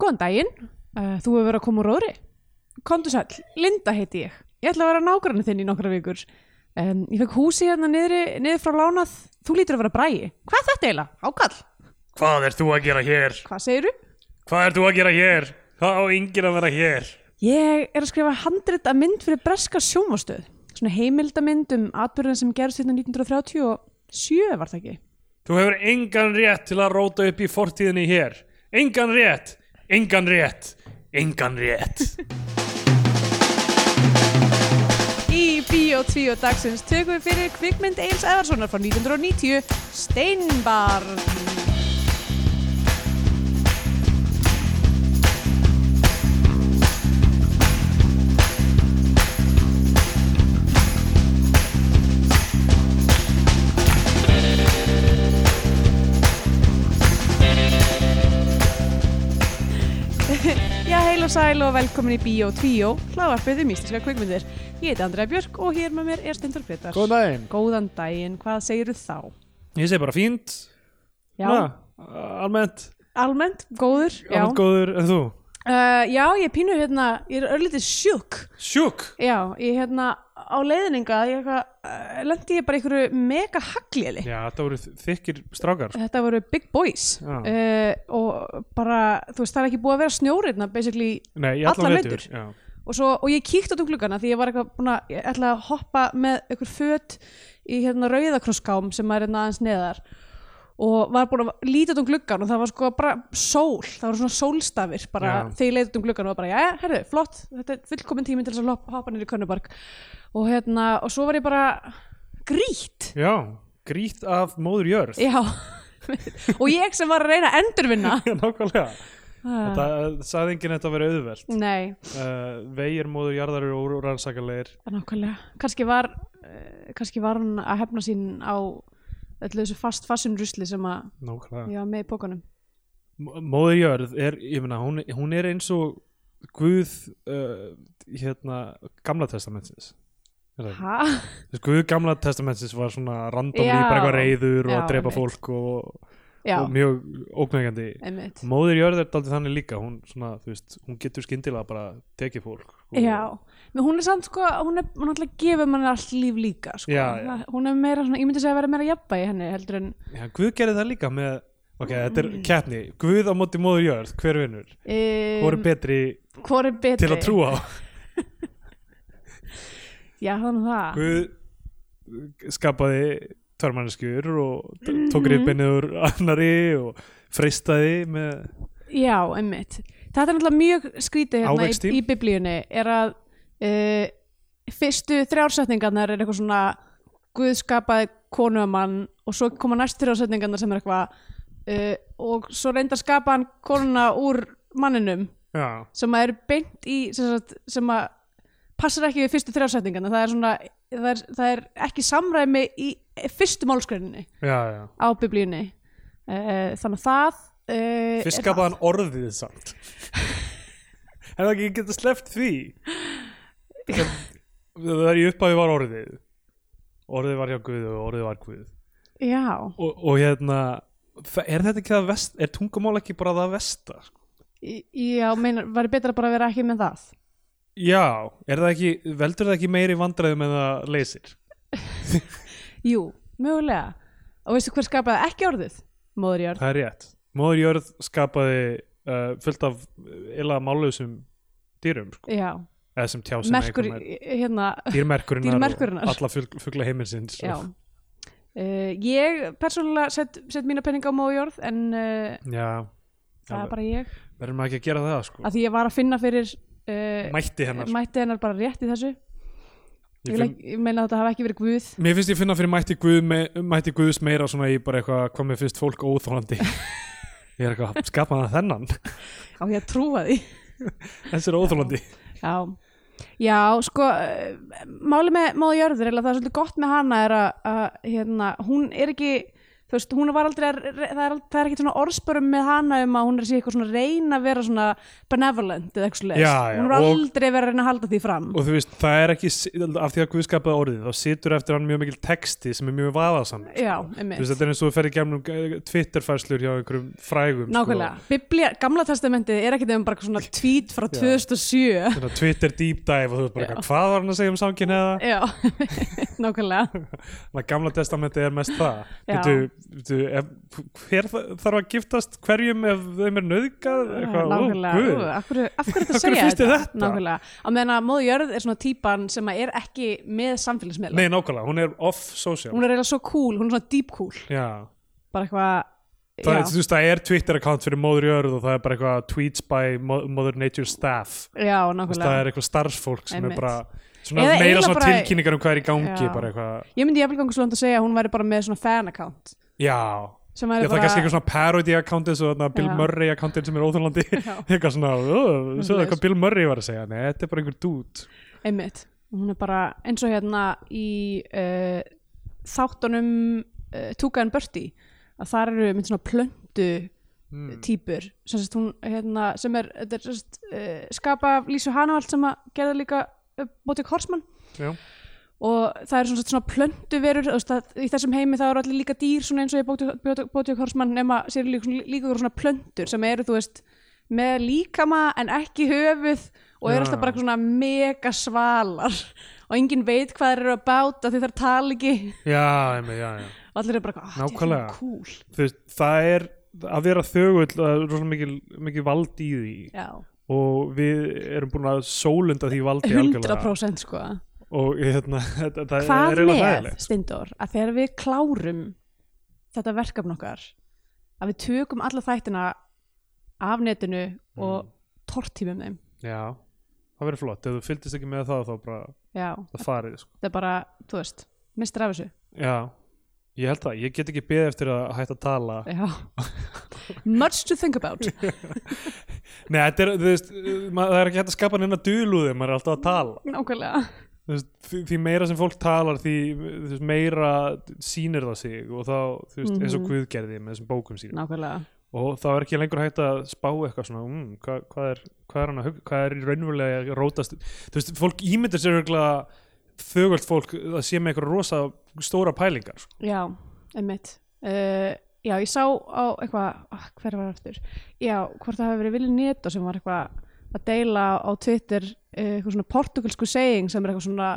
Góðan daginn, uh, þú hefur verið að koma úr róðri. Kondu sæll, Linda heiti ég. Ég ætla að vera nágrann þinn í nokkra vikur. Um, ég fekk húsi hérna niður frá lánað. Þú lítur að vera bræði. Hvað er þetta eiginlega? Ákall. Hvað ert þú að gera hér? Hvað segirðu? Hvað ert þú að gera hér? Það á yngir að vera hér. Ég er að skrifa handrit að mynd fyrir breska sjónvastöð. Svona heimildamynd um atbyrðin sem gerðist hérna 1937 var það ekki. Þú hefur engan rétt til að róta upp í fortíðinni hér. Engan rétt, engan rétt, engan rétt. Í Bíó 2 dagsins tökum við fyrir kvikmynd Eils Eðarssonar frá 1990 Steinbarn heil og sæl og velkomin í Bíó 2 hlaðvarpið um íslenska kvikmyndir Ég heiti Andrea Björk og hér með mér er Stendur Gretar Góðan daginn. Góðan daginn, hvað segirðu þá? Ég segi bara fínt. Já, Na, almennt, almennt, góður Já, almennt góður en þú. uh, já ég pínu hérna, ég er örlítið sjúk Sjúk. Já, ég hérna á leiðninga ég uh, lendi ég bara í einhverju mega hagliði Já, þetta voru þykkir strákar. Þetta voru big boys uh, og bara, þú veist, það er ekki búið að vera snjórið basically Nei, allan. Já. og, og ég kíkti út um gluggana því ég var eitthvað búin að að hoppa með einhver föt í hérna rauðakrosskám sem er hérna aðeins neðar og var búin að líta út um gluggan og það var sko bara sól, það voru svona sólstafir bara Já. þegar ég leiti út um gluggan og bara, já, herru, flott þetta er fullkomin tíminn til að hoppa, niður í Könnubark og hérna, og svo var ég bara grýtt, Já, grýtt af móður jörð. já og ég sem var að reyna að endurvinna Já, nákvæmlega. Ah. Þetta sagði enginn þetta að vera auðvelt. nei, Uh, vegir móður jarðar eru úrrannsakalegir. nákvæmlega kannski var, uh, kannski var hún að hefna sín á öllu þessu fast fassun rusli sem að ég var með í pókanum M- Móður jörð er, ég meina, hún, hún er eins og Guð uh, hérna, gamla testamentsins hæ? Guð gamla testamentsins var svona random Já. bara eitthvað reyður og að drepa fólk og, já, og mjög óknægjandi Móður jörð er daldið þannig líka hún, svona, veist, hún getur skyndilega bara tekið fólk Já, menn hún er samt sko, hún er alltaf gefur manni allt líf líka sko. Já, já. Hún er meira svona, ég myndi segja að vera meira jafnvægi henni heldur en Já, Guð gerði það líka með ok, þetta er keppni, Guð á móti móður jörð hver vinnur, um, hvor er betri til að trúa á? Já, þannig það. Guð skapaði tværmanneskjur og t- Mhm. tók ribbinni úr annari og freistaði með Já, einmitt. Þetta er náttúrulega mjög skrítið hérna í, í biblíunni er að uh, fyrstu þrjársetningarnar er eitthvað svona Guð skapaði konu og mann og svo koma næstu þrjársetningarnar sem er eitthvað uh, og svo reynda að skapa hann konuna úr manninum já, sem að er beint í sem, sagt, sem að passar ekki við fyrstu þrjársetningarna það er svona það er, það er ekki samræmi í fyrstu já á biblíunni. Uh, þannig að það uh, hann orðið samt. En það ekki geta sleppt því? Það er í upphafi var orðið. Orðið var hjá Guð og orðið var Guð. Já, og, og hérna er þetta ekki það vest er tungumál ekki bara það vesta? Í- já meinar, væri betra bara að vera ekki með það? Já, er það ekki veldur það ekki meiri vandræðum en það leysir jú, mögulega. Og veistu hver skapaði ekki orðið? Móðurjörð það er rétt. Móður Jörð skapaði uh, fullt af illa málausum dýrum sko. já, eða sem tjá sem merkur hérna dýrmerkurinnar, Dýrmerkurinnar. og alla fugl, fugla heiminsins já. Uh, ég persónulega set, set mína penninga á móðjörð en uh, já, það er bara ég. Verðum maður ekki að gera það sko. að því ég var að finna fyrir uh, mætti hennar. mætti hennar bara rétt í þessu ég finn, ég meina að þetta hafi ekki verið guð. Mér finnst ég finna fyrir mætti, guð me, mætti guðs meira svona í bara eitthvað hvað mér finnst fólk óþólandi ég er eitthvað skapaða þennan. Á ég að trúa því. Þessi er óþólandi já, já sko uh, máli með móðu jörður að það er svolítið gott með hana er að, að hérna, hún er ekki þú veist, hún var aldrei að, það er, það er ekkert svona orðspörum með hana um að hún er sé eitthvað svona reyna að vera svona benevolent eða eitthvað já, hún og- aldrei verið að reyna að halda því fram. Og þú veist, það er ekki af því að Guð skapaði orðið, þá situr eftir hann mjög mikil texti sem er mjög vaðasam já, þú einmitt. Veist, þetta er eins og þú ferð í gemnum Twitter-færslur hjá einhverjum frægum sko. Nákvæmlega, Biblía, gamla testamentið er ekkert um bara svona tweet frá 2007 sko. Twitter deep dive og þú veist bara, Nákvæmlega Hver þa- þarf að giftast hverjum ef þeim er nöðgað ó, Nákvæmlega, af hverju, þetta segja þetta? Nákvæmlega, á meðan að móðu jörð er svona típan sem er ekki með samfélagsmiðla. Nei, nákvæmlega, hún er off-social. Hún er eiginlega svo cool, hún er svona deep cool. Já, bara eitthvað það, er- þú veist, það er Twitter-account fyrir móður jörð og það er bara eitthvað tweets by Mo- Mother Nature staff. Já, veist, það nákvæmlega er eitthvað starfsfólk sem Einmitt. er bara svona meira svona bara- tilkynningar um hvað er í gangi Já. bara eitthvað, Ég myndi jafnvel gangu svo langt að segja að hún væri bara með svona fan account já Já, væri það er kannski eitthvað svona parody account eins og þarna Bill Já. Murray accountinn sem er óþjólandi Já. eitthvað svona, oh, svo Svoleiðis. hvað Bill Murray var að segja nei, þetta er bara einhver dút einmitt, hún er bara eins og hérna í uh, þáttunum uh, Tuka and Bertie að þar eru mynd svona plöntu mm. típur sem, hún, hérna, sem er, er uh, skapa af Lísu Hanavald sem að gerða líka Botik Horsman Já. Og það eru svona, svona að, í þessum heimi það eru allir líka dýr eins og í Botik Horsman nema sér líka, líka svona plöntur sem eru þú veist með líkama en ekki höfuð og eru Já. alltaf bara svona mega svalar. Og enginn veit hvað þeir eru að báta því þeir tala ekki. Já, já, já. Og allir eru bara, ah, er Nákvæmlega. svona cool veist, það er að vera þögull það er rosalega mikil, mikil vald í því. Já, og við erum búin að sólunda því valdi algjörlega. 100% sko og hérna, þetta, það Hvað er eiginlega með, hræðilegt. Steindór, að þegar við klárum þetta verkefn okkar að við tökum alla þættina af netinu og Mm. tortímum þeim? Já, það verður flott, ef þú fylgdist ekki með það þá bara já, það farið sko. þetta er bara, þú veist mistur af þessu. Já, ég held það, ég get ekki beðið eftir að hætta að tala. Já. much to think about. Nei, þetta er, þú veist, maður, það er ekki hægt að skapa neina dulúði, maður er alltaf að tala. Nákvæmlega því, því meira sem fólk talar því veist, meira sýnir það sig og þá, þú veist, eins og Mhm. Guð gerði með þessum bókum sínum. Nákvæmlega, og þá er ekki lengur hægt að spá eitthvað svona, mm, hvað, hvað er hvað er, hann að hug- hvað er raunverulega rótast? Þú veist, fólk ímyndir sér þögult fólk að sé með eitthvað rosa stóra pælingar sko. já, einmitt. Uh, já, ég sá á eitthvað ah, hver var aftur, já, hvort það hafi verið Vili Neto sem var eitthvað að deila á Twitter uh, eitthvað svona portugalsku saying sem er eitthvað svona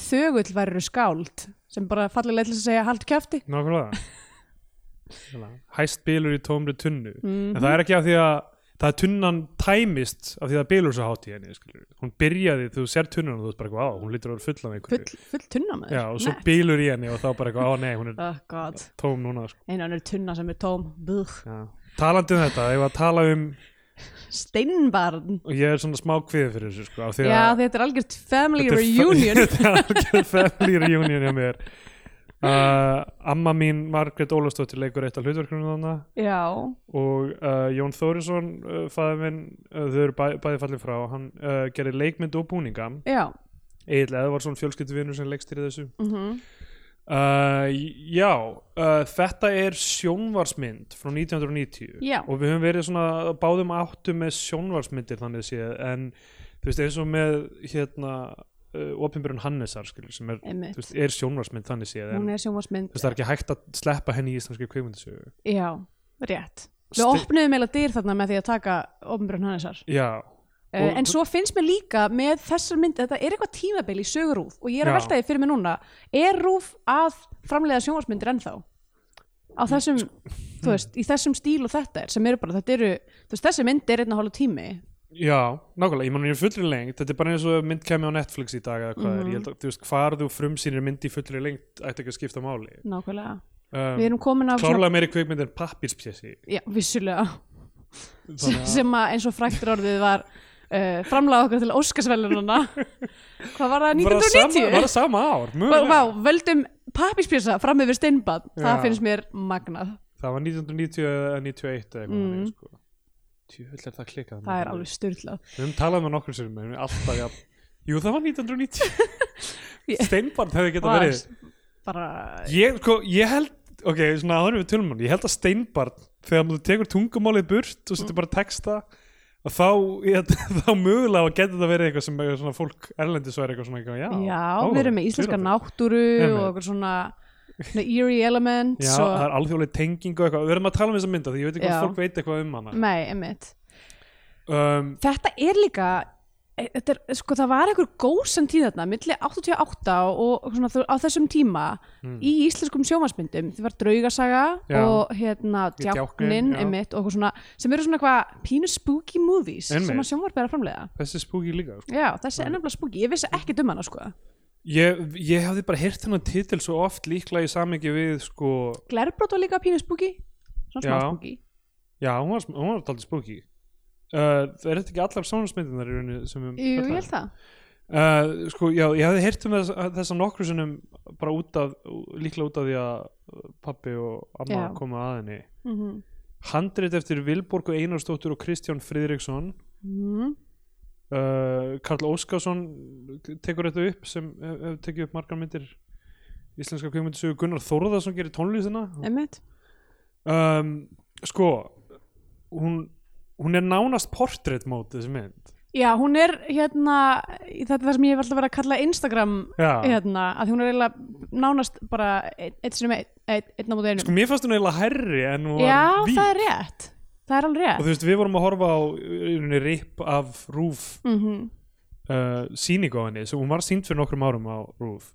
þögull væru skáld sem bara fallilega þess að segja haldu kjafti. Nákvæmlega. Hæst bílur í tómri tunnu. Mm en það er ekki af því að það er tunnan tæmist af því að er bílur svo hátt í henni skilur. hún byrjaði, þú sér tunnan og þú veist bara, wow, hún lítur að vera full af einhverju. Full, full tunna með Já, og svo bílur í henni og þá bara eitthvað, á nei, hún er oh tóm núna sko. einu önnur tunna sem er tóm. Talandi um þetta, var að tala um steinbarn. Og ég er svona smá kviðið fyrir þessu sko, já, að þetta er algjört family Þetta er reunion. Þetta er algjör family reunion hjá mér. Uh, amma mín Margrét Ólafsdóttir leikur eitt af hlutverkunum þannig og uh, Jón Þórisson uh, fæði minn, uh, þau eru bæ, bæði fallið frá. Hann uh, gerir leikmynd og búninga. Já. Egil Eðvarsson fjölskylduvinur sem leikstýri þessu. Mm uh, já, uh, þetta er sjónvarsmynd frá 1990 Já. og við höfum verið svona báðum áttum með sjónvarsmyndir þannig séð en þú veist eins og með hérna uh, opinbjörn Hannesar skilur, sem er, veist, er sjónvarsmynd þannig séð en hún er sjónvarsmynd þú veist það er ekki hægt að sleppa henni í íslenski kveikmyndasögu já, rétt. Við Sti- opnuðum meila dyr þarna með því að taka ofnbjörn hannesar. Já, Uh, en svo finnst mér líka með þessar mynd þetta er eitthvað tímabil í sögurúf og ég er að velta því fyrir mig núna. Er rúf að framleiða sjónvarsmyndir ennþá? Á þessum þú veist, í þessum stíl og þetta er sem eru bara, þetta eru, þú veist, þessi mynd er einn og hálfa tími. Já, nákvæmlega ég man ég er fullri lengt, þetta er bara eins og mynd kemur á Netflix í dag eða hvað Mhm. er, ég held að þú veist hvar þú frumsýnir mynd í fullri lengt ætti ekki að skipta máli. Nákvæmlega, um, við erum komin af klárlega sem að eins og fræktur orðið var uh, framlega okkur til Óskarsvelununa hvað var það, Var það sama, 1990? var það sama ár? Vá, völdum pappispjösa fram yfir steinbad, það finnst mér magnað Það var 1990 eða 91 eða eitthvað Mm. mm. sko. Er það klikkað það er alveg styrlað Við höfum talað með nokkur sér með alltaf ja. Jú það var 1990 Ég- Steinbarn hefði getað Var verið bara ég, sko, ég held ok, svona áður við tölum hann ég held að steinbarn, þegar þú tekur tungumálið burt og setur bara texta og þá, ég, þá mögulega getur það verið eitthvað sem svona fólk erlendis væri eitthvað svona eitthvað, já, Já, ó, við erum með íslenska náttúru og eitthvað svona, eerie elements Já, og, það er alþjóðlega tenging og eitthvað, við erum að tala um þessa mynda því ég veit ekki hvað fólk veit eitthvað um hana. Nei, um, Þetta er líka þetta er, sko, það var einhver góðsend tíð þarna milli 88 og og svona, á þessum tíma Mm. í íslenskum sjómasmyndum þið var draugasaga Já. og hérna djáknin svona, sem eru svona eitthvað pínu spooky movies Einmitt. sem að sjónvarp er að framlega þessi spooky líka sko. Já, þessi er nefnilega spooky, ég vissi ekki um hana sko ég, ég hafði bara heyrt þennan titil svo oft líklega í samingi við sko, Glerbrót var líka pínu spooky Svona smá Já. spooky já, hún var, var alltaf spooky uh, er þetta ekki allar sónasmyndinar í rauninni sem við Jú, ég fjallaðum? held það. Uh, sko, já, ég hafði heyrt um þess, þessa nokkru sinnum bara út af, líklega út af því að uh, pappi og amma Já. koma að henni. Mm handrit eftir Vilborg og Einarsdóttur og Kristján Friðriksson. -hmm. uh, Karl Óskarsson tekur þetta upp sem hef, hef tekið upp margar myndir íslenska kveikmyndisögu Gunnar Þórðarsson gerir tónlýsina Einmitt. Um, sko hún, hún er nánast portrait mót þessi mynd. Já, hún er hérna þetta er það sem ég hef alltaf verið að kalla Instagram Já. hérna, að hún er eiginlega nánast bara einn ein sem einn ein, einn á móti einum. Sko mér fannst hún eiginlega herri en hún var Já, víð það er rétt. Það er alveg og rétt þú veist við vorum að horfa á rauninni rip af Rúf mm uh, sýningu á henni sem hún var sýnd fyrir nokkrum árum á Rúf.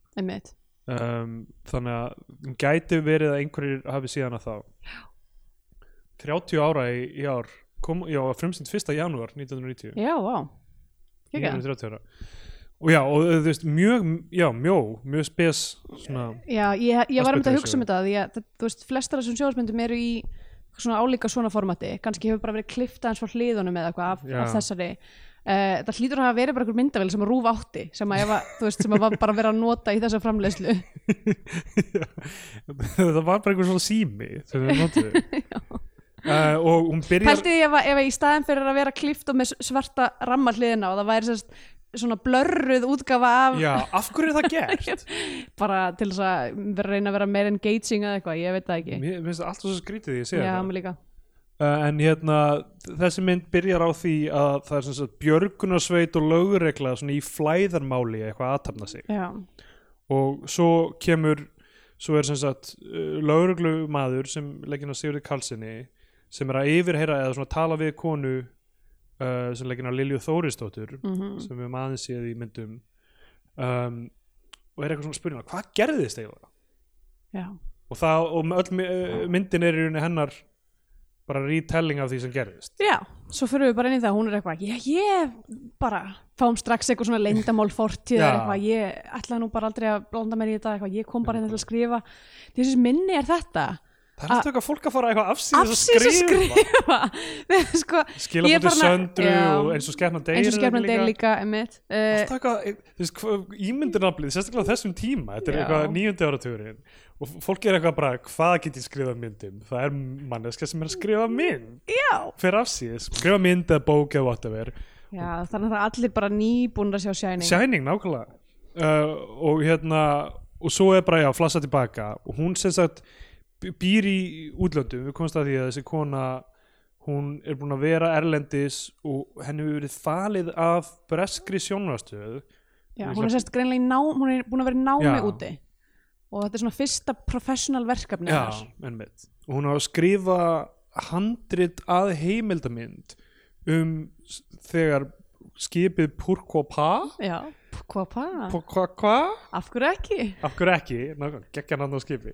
Um, þannig að hún gæti verið að einhverjir hafi síðan að þá. 30 ára í, í ár kom, já, frumsýnd 1. janúar 1990 Já, vá. Ég Gekka. 30 ára. Og já, og þú veist, mjög já, mjó, mjög spes svona, Já, ég, ég var um þetta að hugsa um þetta því að þú veist, flestar af þessum sjóðsmyndum eru í svona álíka svona formati. Kannski hefur bara verið klifta eins frá hliðunum eða eitthvað af, af þessari. Uh, það hlýtur að verið bara einhver myndavel sem að rúf átti sem að, þú veist, sem að var bara verið að nota í þessa framleiðslu. Það var bara einhver svona sími sem við notuðu uh, og hún byrjar Pælti ég ef, að- ef að í staðin fyrir að vera klifta með svarta ramma hliðina og það væri sérst svona blörruð útgafa af já, af hverju er það gert? bara til þess að vera, reyna að vera meira engaging eða eitthvað, ég veit það ekki. Mér finnst það alltaf svo skrítið því ég segja Já, það mér líka. Uh, en hérna, þessi mynd byrjar á því að það er sagt björgunarsveit og lögregla svona í flæðarmáli eitthvað aðtapna sig. Já, og svo kemur svo er sagt uh, lögreglumaður sem legginn að Sigurði Karlssoni sem er að yfirheyra eða svona tala við konu uh, sem legginn að Lilju Þórisdóttur mm sem við maður séð í myndum. Um, og er eitthvað svona spurning hvað gerðist eiginlega? Já, og, það, og öll myndin er í rauninni hennar bara retelling af því sem gerðist. Já Svo fyrir við bara inn í það, hún er eitthvað Ég, ég bara fáum strax eitthvað svona leyndamál fortíð eitthvað, ég ætlaði nú bara aldrei að blanda mér í þetta eitthvað, ég kom bara hérna til að skrifa. Þessi minni er þetta það er alltaf eitthvað fólk að fara eitthvað afsýðis að skrifa. skrifa. Sko, er farin að- söndru Já. og eins og skefna deyr eins og skefnan deyr líka. einmitt. uh, alltaf eitthvað, e, ímyndunaflið sérstaklega þessum tíma, þetta er Já. eitthvað nýjöndi áratugurinn. Og fólk er eitthvað bara hvað get ég skrifað myndum, það er manneska sem er að skrifa mynd, Já, fyrir afsýðis skrifa mynd eða bók eða whatever. Já þannig að allir bara nýbúin að sjá Shining. Shining, nákvæmlega. Uh, og hérna og svo er bara, já, býr í útlöndum, við komumst að því að þessi kona hún er búin að vera erlendis og henni hefur verið falið af breskri sjónvastöð Já, hún er sérst greinlega í ná, hún er búin að vera í námi Já. úti. Og þetta er svona fyrsta professional verkefni Já, ennmitt og hún á að skrifa handrit að heimildamind um þegar skipið Purkopa. Já, hvað pa? Purkopa? Af hverju ekki? af hverju ekki, geggja hann á skipi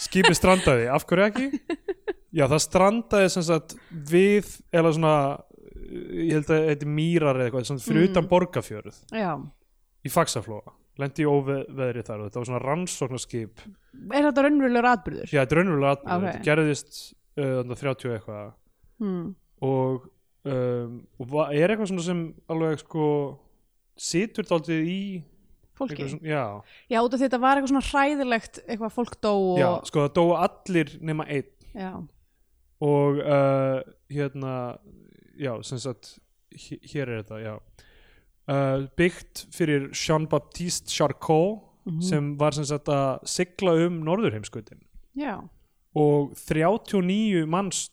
skipið strandaði af hverju ekki já það strandaði sem sagt við eða svona ég held að þetta er mýrar eða eitthvað fyrir Mm. utan borgarfjörð Já, í Faxaflóa lendi í óveðri þar og þetta var svona rannsóknarskip er þetta raunverulegur atbyrður? já þetta er raunverulega atbyrð Ok. þetta gerðist uh, þarna 30 eitthvað Hmm. og, um, og er eitthvað svona sem alveg sko situr dálítið í Fólki? svona, já, Já, út af því þetta var eitthvað svona hræðilegt eitthvað fólk dó og já, sko það dóa allir nema einn. Já. og uh, hérna já, sem sagt hér er þetta, já. Uh, byggt fyrir Jean-Baptiste Charcot Mhm. sem var sem sagt að sigla um norðurheimskautin já, og 39 manns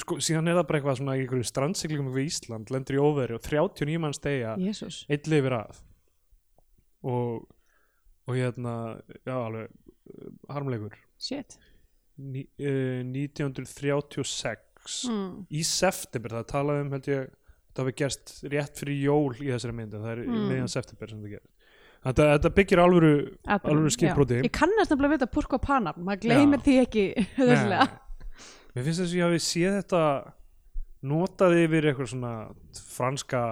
sko, síðan er það bara eitthvað svona í einhverju strandsiglingum við Ísland, lendur í óveri og 39 manns deyja jésús eitt lifir að og, og hérna já alveg uh, harmleikur shit Ní, uh, 1936 mm. í september, það talaði um held ég það hafi gerst rétt fyrir jól í þessari mynd en það er mm. Meðan september sem það gerst þetta, þetta byggir alvöru alvöru skilbroti já. ég kannast nefnilega við þetta Purko Panam maður gleymir Já. því ekki mér finnst þess að ég hafi séð þetta notaði yfir eitthvað svona franska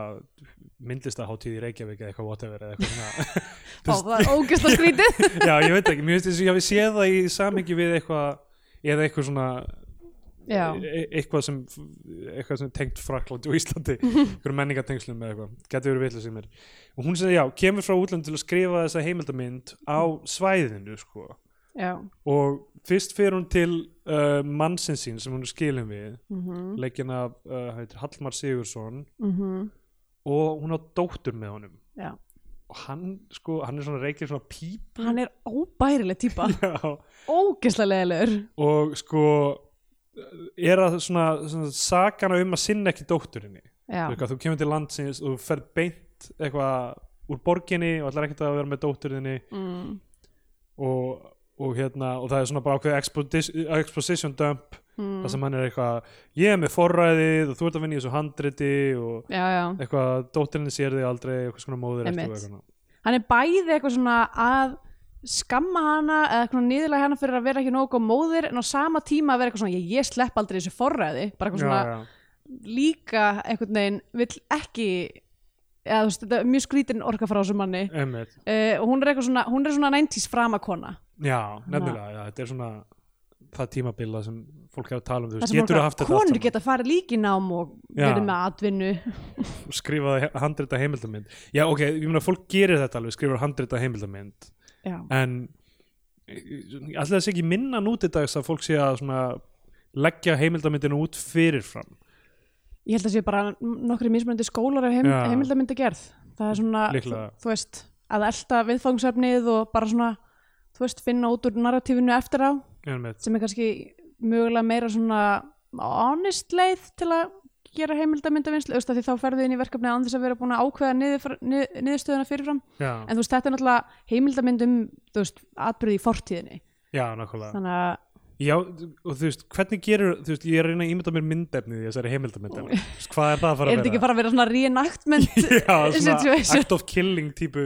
myndlistaháttíð í Reykjavík eða eitthvað whatever eða eitthvað það er ógæst að skrítið já ég veit ekki, mér finnst þess að ég hafi séð það í samhengi við eitthvað eða eitthvað svona já, e eitthvað sem eitthvað sem tengt Fraklandi og Íslandi einhverjum menningatengslum með eitthvað, getur verið vitlega sem er og hún segir já, kemur frá útlönd til að skrifa þessa heimildamynd á svæðinu sko. Já. Og fyrst fyrir hún til uh, mannsinn sín sem hún er skilin við mm leikinn af uh, Hallmar Sigursson -hmm. Og hún á dóttur með honum. Já. Og hann sko, hann er svona reykir svona píp hann er óbærileg típa. Já, ógeðslega leðilegur og sko er að svona, svona sakana um að sinna ekki dótturinni. Þú þú kemur til landsins og þú ferð beint eitthvað úr borginni og ætlar ekkert að vera með dótturinni. Mm. og, og hérna og það er svona bara ákveð exposition, exposition dump Mm. þar sem hann er eitthvað ég er með forræðið og þú ert að vinna í þessu handriti og já, já. eitthvað dótturinni sér þig aldrei eitthvað svona og Einmitt. eitthvað hann er bæði eitthvað svona að skamma hana eða eitthvað niðurlega hana fyrir að vera ekki nógu góð móðir en á sama tíma að vera eitthvað svona ég, ég slepp aldrei þessu forræði. Bara eitthvað svona já, líka einhvern veginn vill ekki eða veist, þetta er mjög skrítin orka frá þessum manni. Uh, og hún er eitthvað svona hún er svona 90s framakona já, nefnilega, já, þetta er svona það tímabila sem fólk hefur að tala um þú það veist, getur fólk- haft þetta allt konur geta farið líka í nám og verið með atvinnu. Skrifaði handrita heimildamind. Já ok, ég meina fólk gerir þetta alveg skrifar handrita heimildamind. Já, en alltaf það sé ekki minna núti dags að fólk sé að svona leggja heimildamindinu út fyrirfram? Ég held að sé bara nokkri mismunandi skólar af heim, heimildamindi gerð það er svona, þú, Líklega. þú veist að elta viðfangsefnið og bara svona þú veist, finna út úr narratífinu eftir á. Sem er kannski mögulega meira svona honest leið til að gera af því þá ferðu inn í verkefni án þess að vera búin að ákveða niður, nið, niðurstöðuna fyrirfram, já, en þú veist, þetta er náttúrulega heimildamyndum, þú veist, atbyrði í fortíðinni, já, nákvæmlega. Þannig að já, og þú veist, hvernig gerur þú veist, ég er að reyna að ímynda mér myndefnið í þessari heimildamind hvað er það að fara er að þetta ekki vera? fara að vera svona reenactment já, svona act of killing típu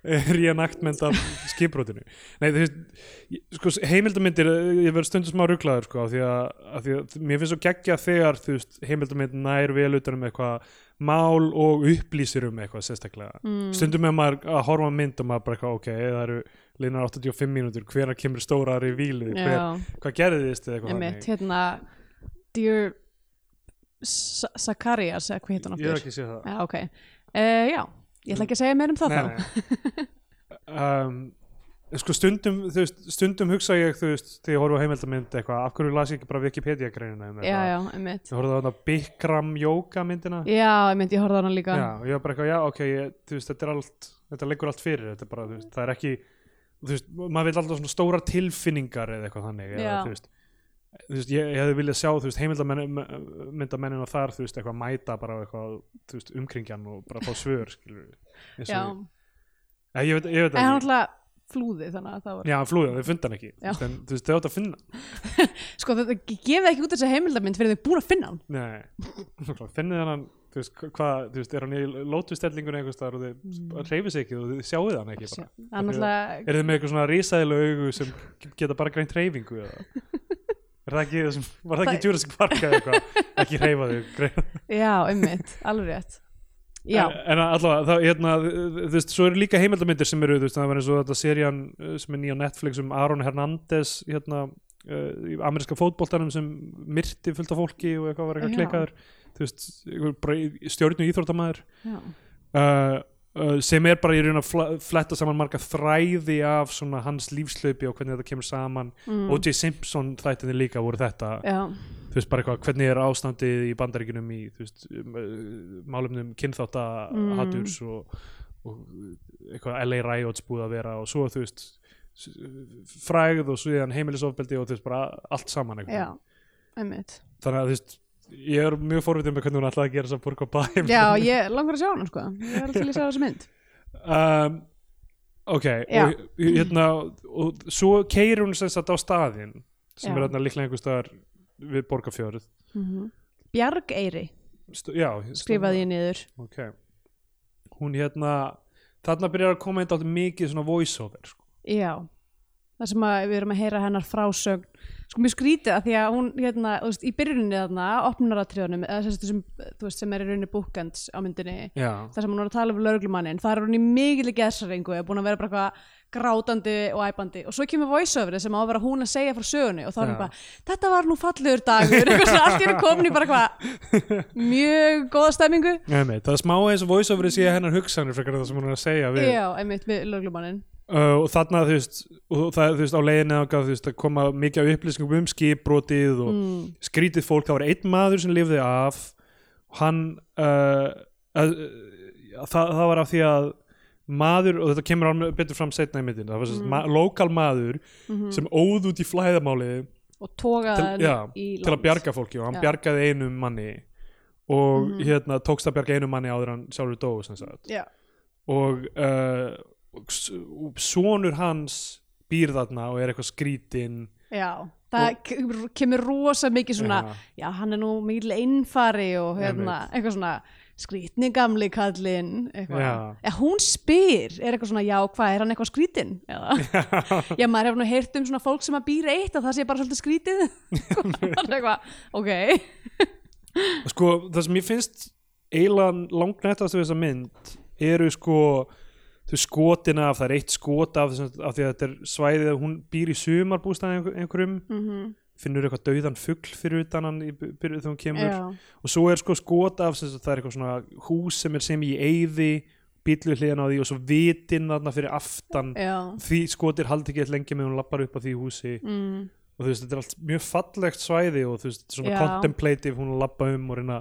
reenactment af skipbrotinu. Nei, þú veist, sko, heimildamindir ég verður stundum smá rugglaður sko, af því að, af því að mér finnst svo geggja þegar þú veist, heimildamind nær vel utan um eitthvað mál og upplýsir um eitthvað sérstaklega. Mm. stundum er maður að horfa mynd og maður bara eitthvað, ok, það eru liðnar 85 mínútur, hvenær kemur stóra revílið, hver, Já, hvað gerðist eða eitthvað einmitt, hérna Dear Sa- Zacharias, eða hvað heit hann ég hef ekki séð það. Uh, já, ég ætla ekki að segja meir um það þá. Nei. um, sko stundum þú veist, stundum hugsa ég þú veist þegar ég horfa á heimildamind eitthvað af hverju las ég ekki bara Wikipedia greinina um Já, já, ég horfði á þetta Bikram yoga myndina Já, einmitt, ég horfði á hana líka. Já, og ég var bara eitthvað, já ok ég, þú veist, þetta er allt, þetta leggur allt fyrir þetta er bara, þú veist, það er ekki þú veist, maður vil alltaf svona stóra tilfinningar eða eitthvað þannig, eða, þú veist þú veist, ég, ég hefði viljað sjá, þú veist, heimildamennina þar, þú veist, eitthvað mæta bara eitthvað, þú veist, umkringjan og bara fá svör, skilur við Já, Nei, ég veit, ég veit en hann alltaf flúði þannig að það var Já, hann flúði, þau funda hann ekki. Já. En, Þú veist, þau átt að finna. Sko, þetta gefið ekki út þessa heimildamind fyrir þau búin að finna hann. Nei, finnið hann Þú veist, hva- hvað, þú veist, er hann í lótustellingunni einhvers staðar og þau reyfið sig ekki og þau sjáuð hann ekki bara? Er þið með eitthvað svona risaðilega augu sem geta bara greint reyfingu eða Er það ekki, var það ekki Jurassic Park eða eitthvað, ekki reyfa greina. Já, einmitt, alveg rétt. Já, En, allavega, það, hérna, þú veist, svo eru líka heimildamindir sem eru, þú veist, það var eins og þetta serían uh, sem er nýja á Netflix um Aron Hernández, hérna, uh, í ameríska fótboltanum sem myrti fullt af fólki og eitthvað var eitthvað Já. kleikaður, þú veist, einhver bara í- stjórnu íþróttamæður, já, uh, uh, sem er bara í raun að fletta saman marga þræði af svona hans lífslaupi og hvernig þetta kemur saman. mm, O.J. Simpson þættinni líka voru þetta, já, þú veist, bara eitthvað, hvernig er ástandið í bandaríkunum í, veist, um, uh, málumnum kynþátta Mm. og, og eitthvað LA Riots búið að vera og svo þú veist frægð og síðan heimilisofbeldi og þú veist bara allt saman einhvern já, einmitt þannig að þú veist ég er mjög forvitið með hvernig hún ætlaði að gera þess að burka bæm já, ég langar að sjá hana sko. Ég er alltaf að sjá þessu mynd. Um, ok Já. og, hérna, og svo keir hún sem sagt á staðinn sem Já. er hérna líklega einhver staðar við borgarfjörð. Mm Bjargeyri St já, skrifaði ég niður. Ok. Hún hérna þarna byrjar að koma eitthvað mikið svona voice over sko. Já, það sem að við erum að heyra hennar frásögn sko mjög skrítið að því að hún hérna, þú veist, í byrjuninni þarna opnunaratriðunum, eða sem, sem, er í rauninni bookends á myndinni já, þar sem hún var að tala um lauruglumannin, það er hún í mikil geðsringu, er búin að vera bara eitthvað grátandi og æpandi. Og svo kemur voiceoverið sem á að vera hún að segja frá sögunni og þá er hún bara, þetta var nú fallegur dagur. Eitthvað svona, allt í henni komin í bara eitthvað mjög góða stemmingu. Einmitt, það er smá eins og voice overið sé hennar hugsanir frekar það sem hún er að segja við, Já, einmitt við uh, og þarna þú veist það þú veist á þangað, þú veist að koma mikið af upplýsingum um skipbrotið og mm, skrítið fólk, það var einn maður sem lifði af og hann uh, að, uh, það, það var af því að maður, og þetta kemur án betur fram setna í myndin, það var mm. Mm. ma lokal maður mhm. sem óð út í flæðamálið og tókaði til, til að bjarga fólki og hann Já. bjargaði einum manni og Mhm. hérna tókst að bjarga einum manni áður hann sjálfur dó sem sagt Já, og, uh, sonur hans býr þarna og er eitthvað skrítin já það kemur, kemur rosa mikið svona Já. já, hann er nú mikil einfari og hérna, eitthvað svona skrítni gamli kallinn ja, hún spyr er eitthvað svona, já, hvað, er hann eitthvað skrítin eða, já, maður hefur nú heyrt um svona fólk sem að býra eitt að það sé bara svolítið skrítið eitthvað, ok. Sko það sem ég finnst eiginlega langnættast við þessa mynd eru sko þau skotin af, það er eitt skot af, af því að þetta er svæðið að hún býr í sumarbústæði einhver, einhverjum. Mm finnur eitthvað dauðan fugl fyrir utan hann þegar hún kemur. Já, og svo er sko skot af það er eitthvað svona hús sem er sem í eyði bílu hliðan á því og svo vitin þarna fyrir aftan. Já. Því skotir haldi ekki eitthvað lengi með hún lappar upp á því húsi. Mm, og þú veist, þetta er allt mjög fallegt svæði og þú veist, svona Já. contemplative hún lappa um og reyna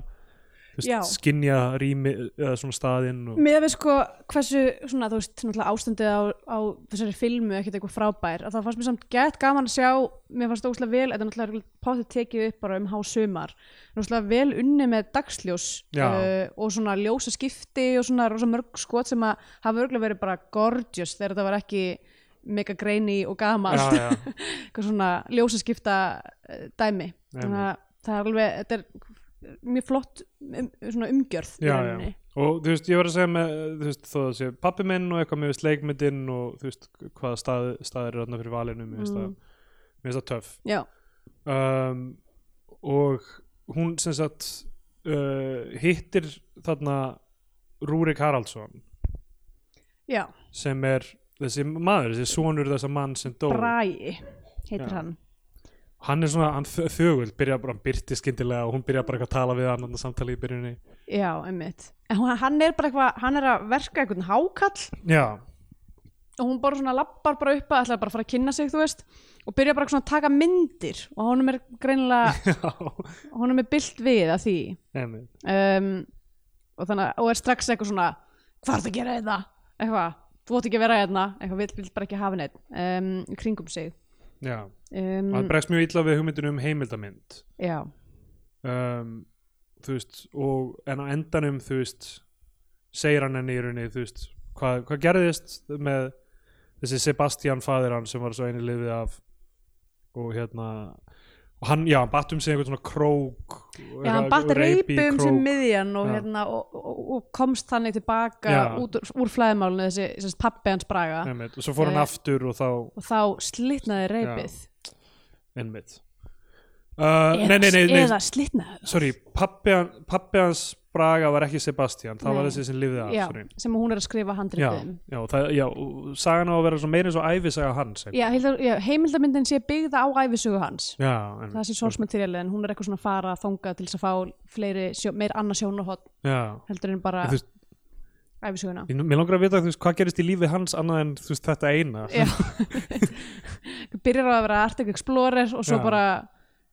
skinja rými eða svona staðinn og, með við sko hversu svona, þú veist, ástandið á, á þessari filmu ekkert eitthvað frábær að það fannst mér samt gett gaman að sjá mér fannst það óslega vel, þetta er náttúrulega potið tekið upp bara um hásumar náttúrulega vel unni með dagsljós uh, og svona ljósa skipti og svona rosa mörg skot sem að hafa örgulega verið bara gorgeous þegar þetta var ekki mega greini og gamalt. Eitthvað svona ljósa skipta uh, dæmi þannig að það er alveg þetta er mjög flott um, svona umgjörð já, já. og þú veist, ég var að segja með þú veist, þó að sé pappi minn og eitthvað með sleikmyndin og þú veist, hvaða stað, staðir er þarna fyrir valinu, mér finnst Mm. það töff. Um, og hún sem sagt uh, hittir þarna Rúrik Haraldsson. Já, sem er þessi maður, þessi sonur þessa mann sem dó. Bragi heitir Já. hann hann er svona, hann þö- þögul byrja bara, hann byrti skyndilega og hún byrja bara að tala við hann samtali í byrjunni já, einmitt. En hún, hann er bara eitthvað, hann er að verka einhvern hákall. Já, og hún bara svona lappar bara upp að ætla bara að fara að kynna sig, þú veist og byrja bara svona að taka myndir. Og honum er greinilega, honum er bylt við að því. Um, og þannig að, og er strax eitthvað svona hvað er það að gera þetta, eitthvað þú átt ekki að vera hérna, eitthvað vill, vill bara ekki hafa neitt um, kringum sig um, hann bregst mjög illa við hugmyndinu um heimildamynd já, um, þú veist og en á endanum þú veist segir hann henni í rauninni þú veist, hvað, hvað gerðist með þessi Sebastian faðir hann sem var svo eini liðið af og hérna og hann, já, hann batt um sig einhvern svona krók Já, hann batt um krók. sem miðjan og, hérna, og, og, og komst þannig tilbaka Já. út, úr- flæðmálinu þessi, þessi pappi hans braga. Einmitt, og svo fór hann Eh, aftur og þá og þá slitnaði reypið einmitt uh, eða, nei, nei, nei, nei, eða slitnaði það. sorry pappi, pappi hans Braga var ekki Sebastian, það var þessi sem lifði af já, sem hún er að skrifa já, handritið um. já, já, sagan á að vera eins og æfisaga hans já, heildar, já, heimildamyndin sé byggða á æfisögu hans. Já, einmitt. það sé source material en hún er eitthvað svona að fara að þonga til þess að fá fleiri, sjó, meir já. heldur en bara veist, æfisöguna mér langar að vita þú veist, hvað gerist í lífi hans annað en þú veist, þetta eina? Já. Byrjar að vera Arctic Explorer og svo Já. bara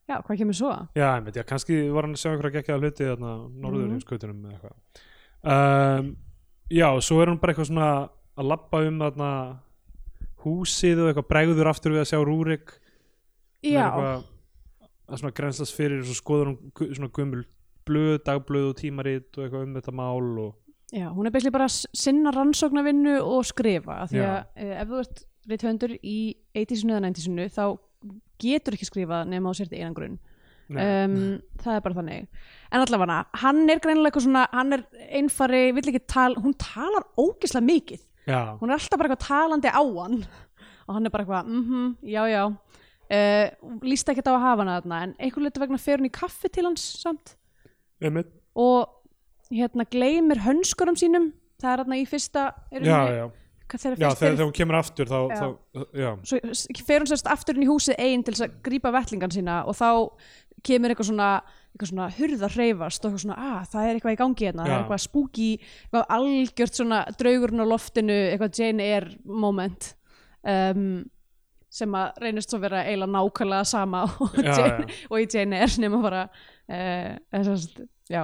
já, hvað kemur svo? já, einmitt, já, kannski var hann að sjá einhverja gekkjaða hluti þarna norður í skautunum eða eitthvað um, já, svo er hún bara eitthvað svona að labba um þarna húsið og eitthvað bregður aftur við að sjá Rúrik já, að svona grenslast fyrir og svo skoður gu- svona gömul blöð, dagblöð og tímarit og eitthvað um þetta mál og já, hún er besli bara að sinna rannsóknarvinnu og skrifa því Já. að eh, ef þú ert rithöndur í 80-sinu eða 90-sinu þá getur ekki skrifað nema á sérti einangrun Nei. um, það er bara þannig. En allavega hann er greinilega eitthvað svona hann er einfari, vill ekki tala hún talar ógislega mikið. Já, hún er alltaf bara eitthvað talandi á hann. Og hann er bara eitthvað, mhm, já já. Uh, líst ekki á að hafa hana þarna en einhvern veginn vegna fer hún í kaffi til hans samt. Einmitt. Og hérna gleymir hönskurum sínum. Það er hérna í fyrsta já, já, þegar já þegar, þegar hún kemur aftur þá, Já. þá já, svo fer hún sérst aftur inn í húsið ein til þess að grípa vettlingan sína og þá kemur eitthvað svona eitthvað svona hurða hreyfast og eitthvað svona að það er eitthvað í gangi hérna, það er eitthvað spooky eitthvað algjört svona draugurinn á loftinu eitthvað Jane Eyre moment um, sem að reynist svo vera eiginlega nákvæmlega sama og, Jane, og í Jane Eyre nema bara uh, þessast, já,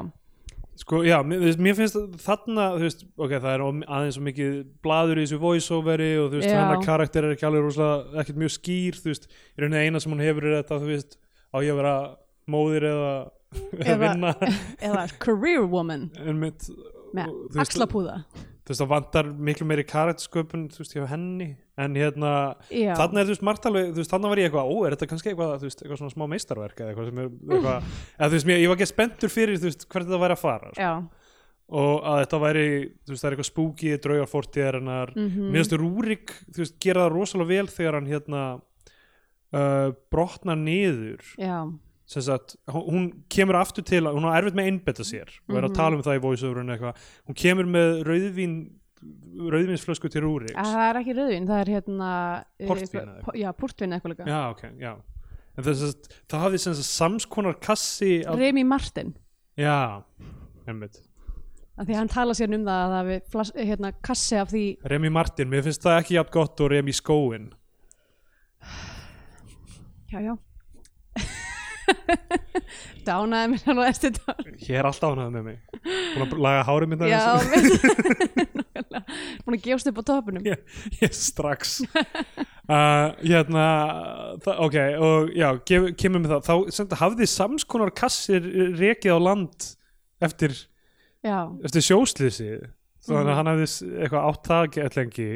Sko, já, mér, finnst þarna, þú veist, ok, það er aðeins svo mikið blaður í þessu voiceoveri og þú veist, hennar karakter er ekki alveg rosalega, ekkert mjög skýr, þú veist, í rauninni eina sem hún hefur er þetta, þú veist, á ég að vera móðir eða, eða vinna? eða career woman. En mitt, með axlapúða. þú veist, það vantar miklu meiri karaktersköpun, þú veist, hjá henni, en hérna, Já. þarna er, þú veist, margt alveg, veist, þarna var ég eitthvað, ó, er þetta kannski eitthvað, veist, eitthvað svona smá meistarverk eða eitthvað sem er, eitthvað, eða veist, mér, ég var ekki spenntur fyrir, hvert þetta væri að fara, sko. Og að þetta væri, það er eitthvað spooky draugar fortíðarinnar mm Mhm. mér finnst Rúrik, gera það rosalega vel þegar hann hérna uh, brotnar niður. Já, sem sagt, hún kemur aftur til hún har erfitt með einbetta sér. Og er að Mhm. tala um það í voiceoverinu eitthvað. Hún kemur með rauðvín rauðvínsflösku til Rúriks. Að það er ekki rauðvin, það er hérna eh, Portvín po- Já, portvin eitthvað líka. Já, ok, já. En þess að það hafði sem sagt samskonar kassi af, Remy Martin. Já, einmitt. Af því að hann tala sér um það að það við flas, hérna, kassi af því Remy Martin, mér finnst það ekki jafn gott og Remy Skóin. Já, já dánaði mér alveg eftir þetta Ég er alltaf ánægð með mig. Búin að laga hárið minna já, nákvæmlega. búin að gefast upp á topunum ég, ég strax. Uh, Hérna Ok, og já, gef, kemur með það. Þá sem hafði samskonar kassir rekið á land eftir, eftir sjóslýsi Þannig að hann hafði s- eitthvað átt það gett lengi.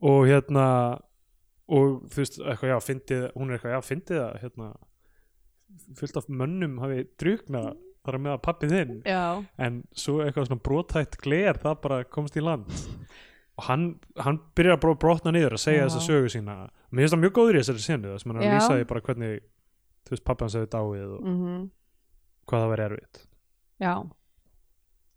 Og hérna og þú veist, eitthvað, já, fyndið hún er eitthvað, já, fyndið það hérna, fullt af mönnum hafi druknað þar með að pappið þinn. Já, en svo eitthvað svona brotætt gler það bara komst í land. Og hann, hann byrjar að brotna niður að segja þessa sögu sína. Mér finnst það mjög góður í þessari senu hann er að Já. lýsa því bara hvernig þú veist pappi hans hefði dáið og mm hvað það væri erfitt. Já.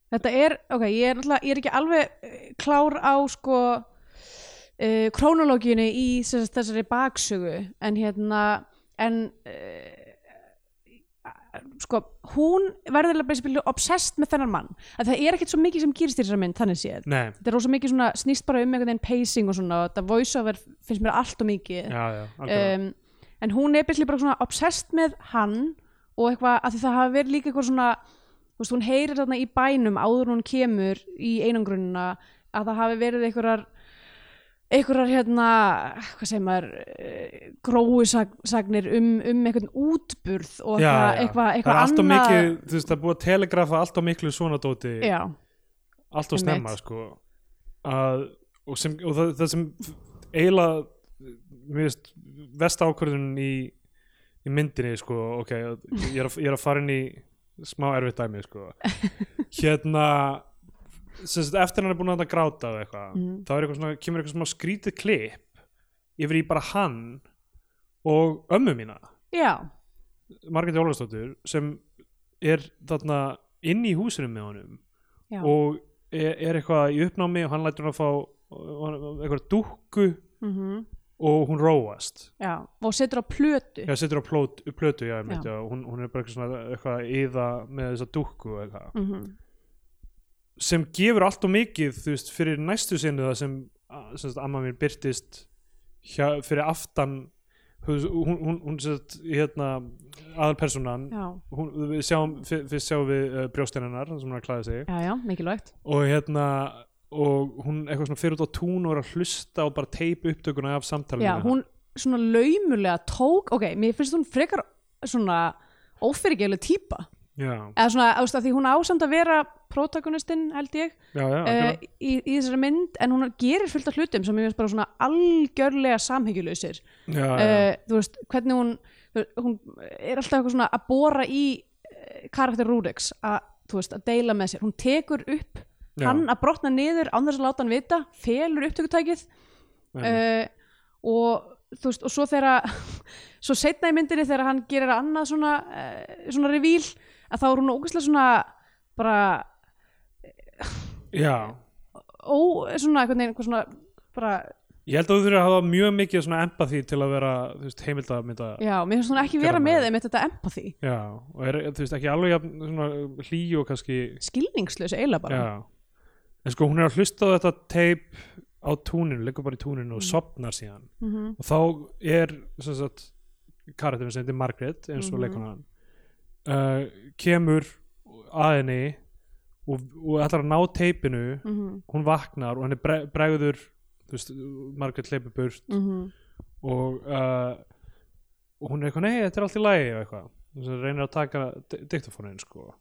Þetta er, ok, ég er, ég er ekki alveg eh, klár á sko uh, krónológinu í þess, þessari baksögu. En hérna en uh, sko, hún verður basically obsessed með þennan mann. Að það er ekkert svo mikið sem gerist í þessari mynd þannig séð. Nei, þetta er rosa mikið svona, snýst bara um einhvern veginn pacing og svona, og þetta voiceover finnst mér allt og mikið. Já, já, um, en hún er basically bara svona obsessed með hann og eitthvað, að það hafi verið líka eitthvað svona veist, hún heyrir þarna í bænum áður hún kemur í einangrunina að það hafi verið einhverjar einhverjar hérna hvað segir maður gróusagnir um, um einhvern útburð og já, eitthvað, já. eitthvað, eitthvað annað. mikið, þú veist, það er búið að telegrafa alltaf miklu svona dóti. Já, alltaf Einmitt. snemma sko. Að, og, sem, og það, það sem eiginlega mér veist vest ákvörðun í, í myndinni sko ok, ég er, að, ég er að fara inn í smá erfitt dæmi sko. Hérna sagt, eftir hann er búin að gráta og eitthvað, Mhm. þá eitthvað svona, kemur eitthvað svona skrítið klipp yfir í bara hann og ömmu mína já, Margrét Jólasdóttur sem er þarna inn í húsinu með honum já. og er, er eitthvað í uppnámi og hann lætur hann að fá eitthvað dúkku Mm og hún róast já. og setur á plötu já, setur á plötu. Já, hún, hún er bara eitthvað svona eitthvað íða með þessa dúkku eitthvað mm sem gefur allt og mikið, þú veist, fyrir næstu sinni það sem, sem amma mín byrtist hjá, fyrir aftan hún, hún, hún sett, hérna aðalpersonan hún, við sjáum, fyr- fyrst sjáum við uh, brjóstinnar sem hún er að klæða sig. Já, já, mikilvægt. Og hérna og hún eitthvað svona fyrir út á tún og er að hlusta og bara teipa upptökuna af samtalinu já, hún svona laumulega tók ok, mér finnst hún frekar svona ófyrirgeðlega típa já, eða svona, þú veist, að því hún ásamt að vera protagonistinn, held ég já, já, uh, í, í þessari mynd en hún gerir fullt af hlutum sem ég finnst bara svona algjörlega já, uh, þú veist, hvernig hún veist, hún er alltaf eitthvað svona að bora í uh, karakter Rúriks að, þú veist, að deila með sér, hún tekur upp hann að brotna niður án þess að láta hann vita felur upptökutækið uh, og þú veist, og svo þegar svo setna í myndinni þegar hann gerir annað svona, svona revíl að þá er hún ógæslega svona bara já. ó, svona, einhvern veginn, eitthvað svona bara, ég held að þú þurfir að hafa mjög mikið svona empathy til að vera, þú veist, heimildamynda já, mér finnst hún ekki vera með þeim. þetta empathy, já, og er, þú veist, ekki alveg svona hlý og kannski skilningslaus eiginlega bara. Já, en sko hún er að hlusta á þetta teip á túninu, liggur bara í túninu og Mm. sopnar síðan. Mm og þá er sem sagt karakterin sem heitir Margaret eins og Mhm. leikonan uh, kemur að henni og, og ætlar að ná teipinu -hmm. hún vaknar og henni bre bregður þú veist, Margaret hleypur burt Mm og, uh, og hún er eitthvað, nei, þetta er allt í lagi og eitthvað svo reynir að taka di- diktafónin sko.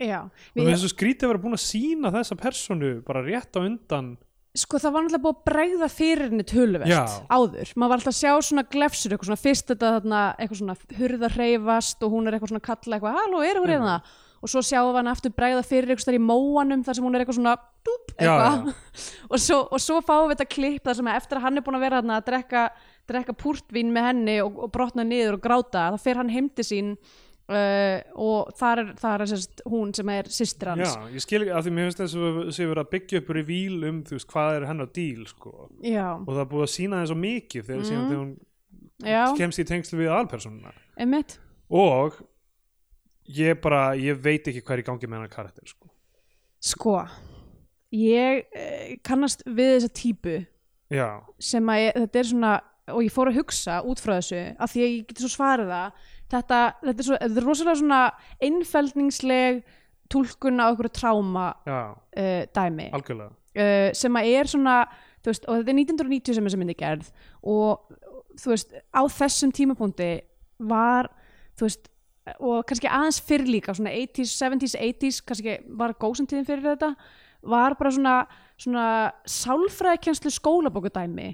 og þessu skrítið að vera búin að sína þessa personu bara rétt á undan sko það var náttúrulega búið að bregða fyrir henni töluvert Já. áður, maður var alltaf að sjá svona glefsur, eitthvað svona fyrst þetta þarna, eitthvað svona hurða hreyfast og hún er eitthvað svona kalla eitthvað, halló, er hún reyna og svo sjáum við hann aftur bregða fyrir eitthvað í móanum þar sem hún er eitthvað svona dúp, Já, eitthvað. Og, svo, og svo fáum við þetta klipp þar sem eftir að hann er búin að vera þarna að drekka, drekka púrtvín með henni og, og brotna niður og gráta, þá fer hann heim til sín uh, og þar er, þar er sérst, hún sem er systir hans Já, ég skil ekki að því mér finnst þess að sé verið að byggja upp revíl um þú veist hvað er hennar díl sko. og það er búið að sína þeim svo mikið þegar, mm. þegar hún já, kemst í tengslu við aðalpersonuna emitt og ég bara, ég veit ekki hvað er í gangi með hennar karakter sko. Sko, ég eh, kannast við þessa típu Já, sem að ég, þetta er svona og ég fór að hugsa út frá þessu af því að ég geti svo svarið það þetta, þetta, er, svo, þetta er rosalega svona einfeldningsleg túlkun á einhverju tráma uh, dæmi. Algjörlega. Uh, sem að er svona veist, og þetta er 1990 sem þessi myndi gerð og þú veist, á þessum tímapunkti var þú veist, og kannski aðeins fyrr líka svona 80s, 70s, 80s kannski var góðsumtíðin fyrir þetta var bara svona, svona sálfræðikenslu skólabókudæmi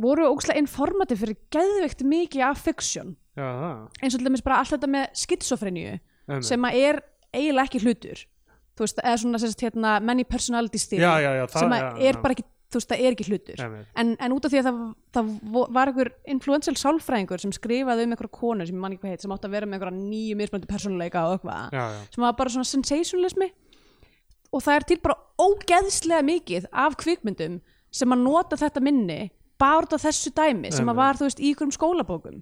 voru ógslag informativ fyrir geðveikt mikið af það eins og til dæmis bara allt þetta með skitsofrenju Einmitt. sem að er eiginlega ekki hlutur. Þú veist, eða svona sérst, hérna, many já, það- sem að er bara ekki þú veist, það er ekki hlutur. En, en út af því að það, það var einhver influential sálfræðingur sem skrifaði um einhverja konu sem ég man ekki hvað heit, sem átti að vera með einhverja nýju mismöndi persónuleika og eitthvað sem var bara svona sensationalismi. Og það er til bara ógeðslega mikið af kvikmyndum sem að nota þetta minni bara af þessu dæmi sem að var, þú veist, í einhverjum skólabókum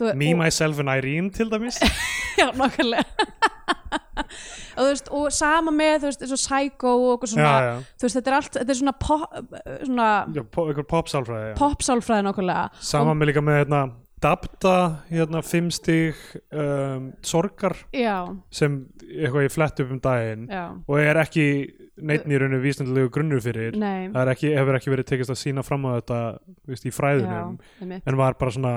Þú- Me, og- Myself and Irene til dæmis. Já, nokkulega og, veist, og sama með veist, eins og Psycho og okkur svona Já, já. veist, þetta er allt, þetta er svona pop, svona popsálfræði nokkulega Sama með líka með hérna Dabda, hérna, fimm stig um, sorgar já, sem eitthvað ég flett upp um daginn já, og er ekki neitt í rauninu vísendilegu grunnur fyrir. Nei. Það ekki, hefur ekki verið tekist að sína fram á þetta veist, í já, fræðunum einmitt. en var bara svona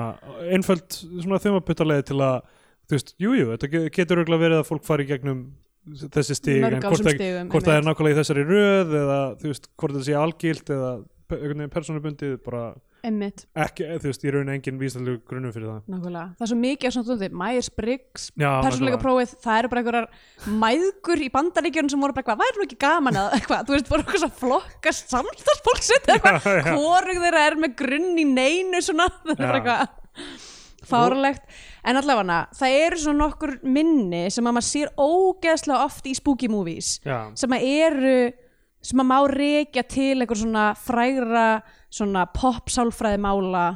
einföld svona þumaputtarleið til að þú veist, jújú, jú, þetta ge- getur örugglega verið að fólk fari gegnum þessi stig en hvort, stigum, hvort það er nákvæmlega í þessari röð eða þú veist, hvort það sé algilt eða persónubundið bara ekki, þú veist, í rauninu engin vísendilegu grunnur fyrir það. Nákvæmlega. Það er svo mikið af svona stundir, Myers-Briggs Já, persónuleika nákvæmlega. prófið, það eru bara einhverjar mæðgur í bandaríkjörnum sem voru bara eitthvað, væri nú ekki gaman að eitthvað, þú veist, voru eitthvað svo flokka samstagsfólk sitt eitthvað, hvorug þeirra er með grunn í neinu svona, það er eitthvað fárlegt, en allavega það eru svona nokkur minni sem að maður sér ógeðslega oft í spooky movies Já, sem að eru sem að má rekja til einhver svona frægra svona pop sálfræði mála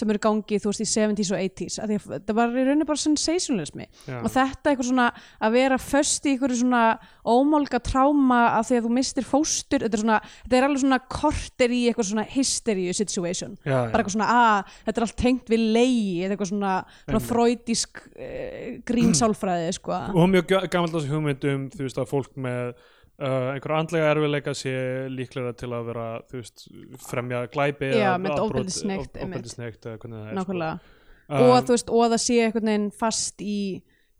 sem eru í gangi þú veist í 70s og 80s af því að það var í rauninni bara sensationalismi. Já. og þetta eitthvað svona að vera föst í einhverju svona ómálga tráma af því að þú mistir fóstur. Þetta er, svona, þetta er alveg svona korter í eitthvað svona hysteria situation. Já, bara eitthvað svona að þetta er allt tengt við þetta er eitthvað svona, svona freudisk uh, grínsálfræði sko. og mjög gammaldags hugmynd um þú veist að fólk með uh, einhverja andlega erfiðleika sé líklega til að vera þú veist fremja glæpi eða með afbrot- ofbeldishneigt, of- einmitt. ofbeldishneigt eða hvernig það er nákvæmlega. Sko. og Um, þú veist, og það sé einhvern veginn fast í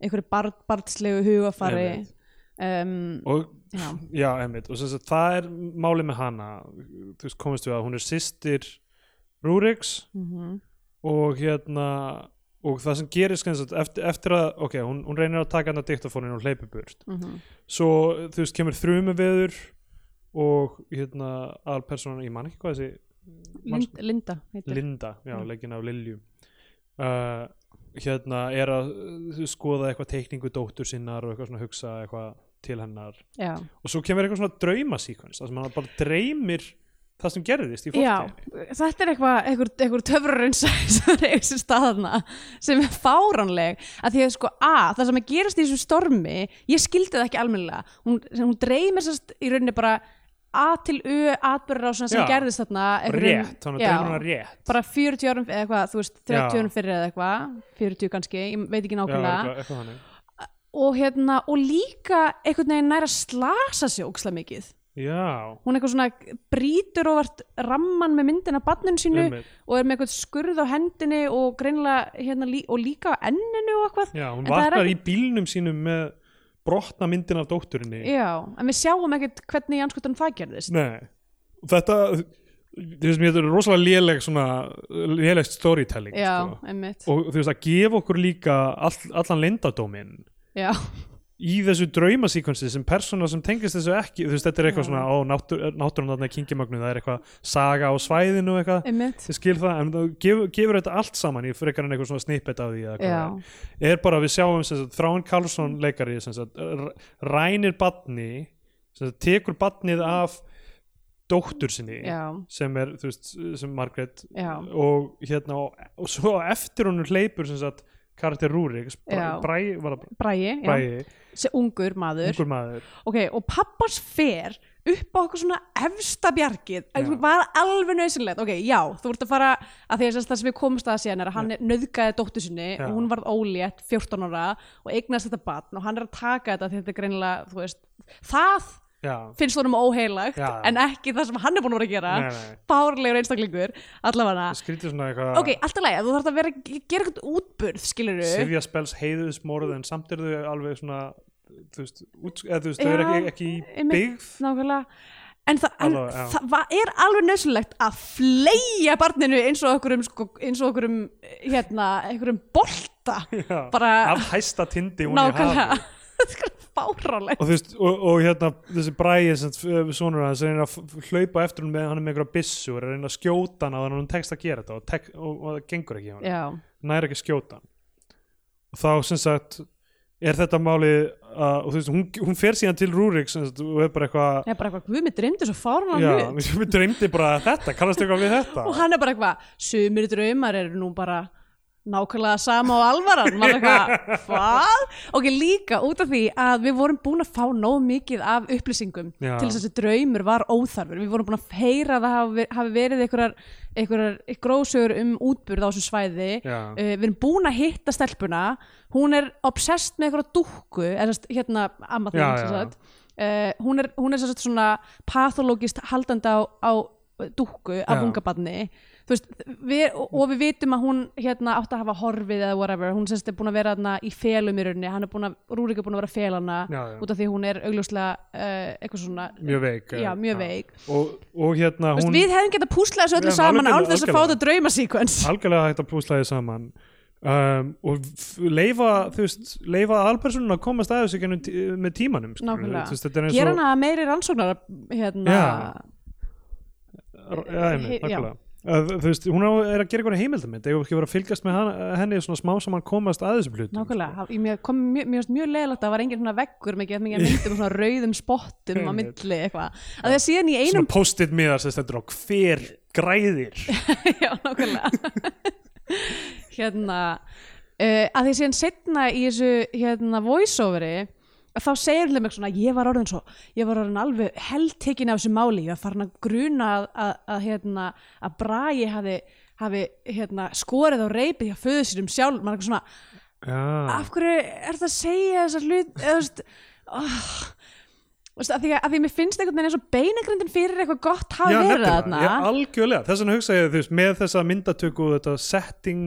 einhverju bar, barnslegu hugafari um, og já, Já, einmitt, og sem sagt, það er málið með hana, þú veist, komist við að hún er systir Rúriks mm og hérna og það sem gerist sagt, eftir, eftir að, ok, hún, hún reynir að taka hana diktafónin og hleypi burt. Mhm, svo, þú veist, kemur þrjumi veður og hérna aðalpersonan, ég man ekki hvað þessi Lind, Linda heitir. Linda, já, Mm. leggin af Lilju. Uh, hérna er að uh, skoða eitthvað teikningu dóttur sinnar og eitthvað svona hugsa eitthvað til hennar. Já, og svo kemur eitthvað svona draumasíkvens það sem hann bara dreymir það sem gerðist í já, fórtíðinni þetta er eitthvað er eitthvað staðna sem er fáránleg að því að sko að það sem að gerast í þessu stormi ég skildi það ekki almennilega hún, hún dreymir sérst í rauninni bara A til U atbyrður á sem Já. gerðist þarna rétt, þannig að Já. dreymir hann rétt bara 40 árum eða eitthvað, þú veist, 30 Já. árum fyrir eða eitthvað 40 kannski, ég veit ekki já, nákvæmlega eitthvað, eitthvað og hérna, og líka einhvern veginn nær að slasa sig ókslega mikið já, hún eitthvað svona brýtur og vart ramman með myndina barnun sínu einmitt. og er með eitthvað skurð á hendinni og greinilega hérna lí og líka á enninu og eitthvað. Já, hún En það er vaknar í bílnum sínum með brotna myndin af dótturinni. Já, en við sjáum ekkert hvernig í anskutunum það gerðist. Nei, þetta þú veist, mér þetta er rosalega léleg svona, léleg storytelling já, sko. einmitt. Og þú veist, að gefa okkur líka all, allan lindadóminn já, í þessu draumasíkvensi sem persóna sem tengist þessu ekki þú veist, þetta er eitthvað svona, ó, náttúr, náttúrun þarna kingimögnu, það er eitthvað saga á svæðinu eitthvað, ég skil það en það gefur, gefur þetta allt saman í frekar en eitthvað svona snippet af því eða er. bara við sjáum sagt, Þráin Karlsson leikari sem sagt, rænir badni sem sagt, tekur badnið af dóttur sinni já, sem er, þú veist, sem Margrét já. og hérna og, og svo á eftir honum hleypur sem sagt karakter Rúrik, Bræi, Bræi, ungur maður. Ungur maður. Ok, og pappans fer upp á eitthvað svona efsta bjargið. Það var alveg nöðsynlegt ok, já, þú ert að fara að því að það sem við komumst að síðan er að hann nöðgaði dóttur sinni Já. og hún varð ólétt 14 ára og eignast þetta barn og hann er að taka þetta því þetta er greinilega, þú veist það já, finnst honum óheilagt Já. en ekki það sem hann er búin að vera að gera. Bárlegur einstaklingur, allavega. Eitthvað ok, alltaf leið, þú þarf að vera gera eitthvað útburð, skilur Sivja spels heiðusmorð en samt er þau alveg svona þú veist, út, eða, þú veist þau Já, eru ekki, ekki í byggð. nákvæmlega. En, þa en já. það er alveg nöðsynlegt að fleia barninu eins og okkur um sko, eins og okkur um hérna, einhverjum bolta. Já, bara af hæsta tindi hún í nákvæmlega. hafi þetta er fáránlegt. Og veist, og, og hérna þessi bræði sem sonur hans reynir að hlaupa eftir hún með hann er með einhverja byssu og er að skjóta hann að hann tekst að gera þetta og, tek, og, það gengur ekki hann næri ekki að skjóta hann. Og þá sem sagt er þetta málið að, og þú veist, hún, hún fer síðan til Rúrik sagt, og er bara eitthvað ég er bara eitthvað, guð mér dreymdi svo já, hlut. mér dreymdi bara þetta, kannast eitthvað við þetta? Og hann er bara eitthvað, sumir draumar eru nú bara nákvæmlega sama og alvaran. Maður eitthvað, hvað? ok, líka út af því að við vorum búin að fá nóg mikið af upplýsingum Já. til þess að draumur var óþarfur. Við vorum búin að heyra að það hafi, verið einhverjar, einhverjar grósögur um útburð á þessu svæði. Uh, við erum búin að hitta stelpuna. Hún er obsessed með einhverja dúkku eða hérna sagt. Uh, hún er, hún er svona pathologist haldandi á, á dúkku af unga barni veist, við, og, við vitum að hún hérna átt að hafa horfið eða whatever. Hún semst er búin að vera þarna í felum í rauninni. Hann er búin að, Rúrik er búin að vera að fela hana Já, já. út af því að hún er augljóslega uh, eitthvað svona mjög veik já, eh, mjög veik. Og, og hérna Þú veist, hún við hefðum getað púslað þessu öllu saman án þess að fá þetta draumasíkvens algjörlega hægt að púsla því saman. Um, og leifa þú veist, leifa alpersonun að komast að þessu tí með tímanum er gera hana meiri rannsóknar hérna, Já. já, einmitt, Þú veist, hún er að gera eitthvað heimildamind eða ekki vera að fylgjast með hana, henni svona smá saman komast að þessum hlutum? Nákvæmlega, sko. mér kom mjög, mjög, mjög leðilegt að það var engin svona veggur með ekki mikið myndum svona rauðum spottum á milli eitthvað, að það síðan í svona einum post-it miðar sem stendur á hver græðir? Já, nákvæmlega. Hérna uh, að því síðan setna í þessu hérna voiceoveri að þá segir hún mig svona ég var orðin svo, ég var orðin alveg heldtekin af þessu máli, ég var farin að gruna að, að, að hérna að Bragi hafi, hafi hérna skorið á reipið hjá föðu sínum sjálf maður er eitthvað svona, Já, af hverju er það að segja þessar hlut eða þú veist oh, veist, að því að, að því mér finnst einhvern veginn eins og beinagrindin fyrir eitthvað gott hafi verið þarna. Já, algjörlega. Þess vegna hugsa ég, veist, með þessa myndatöku og þetta setting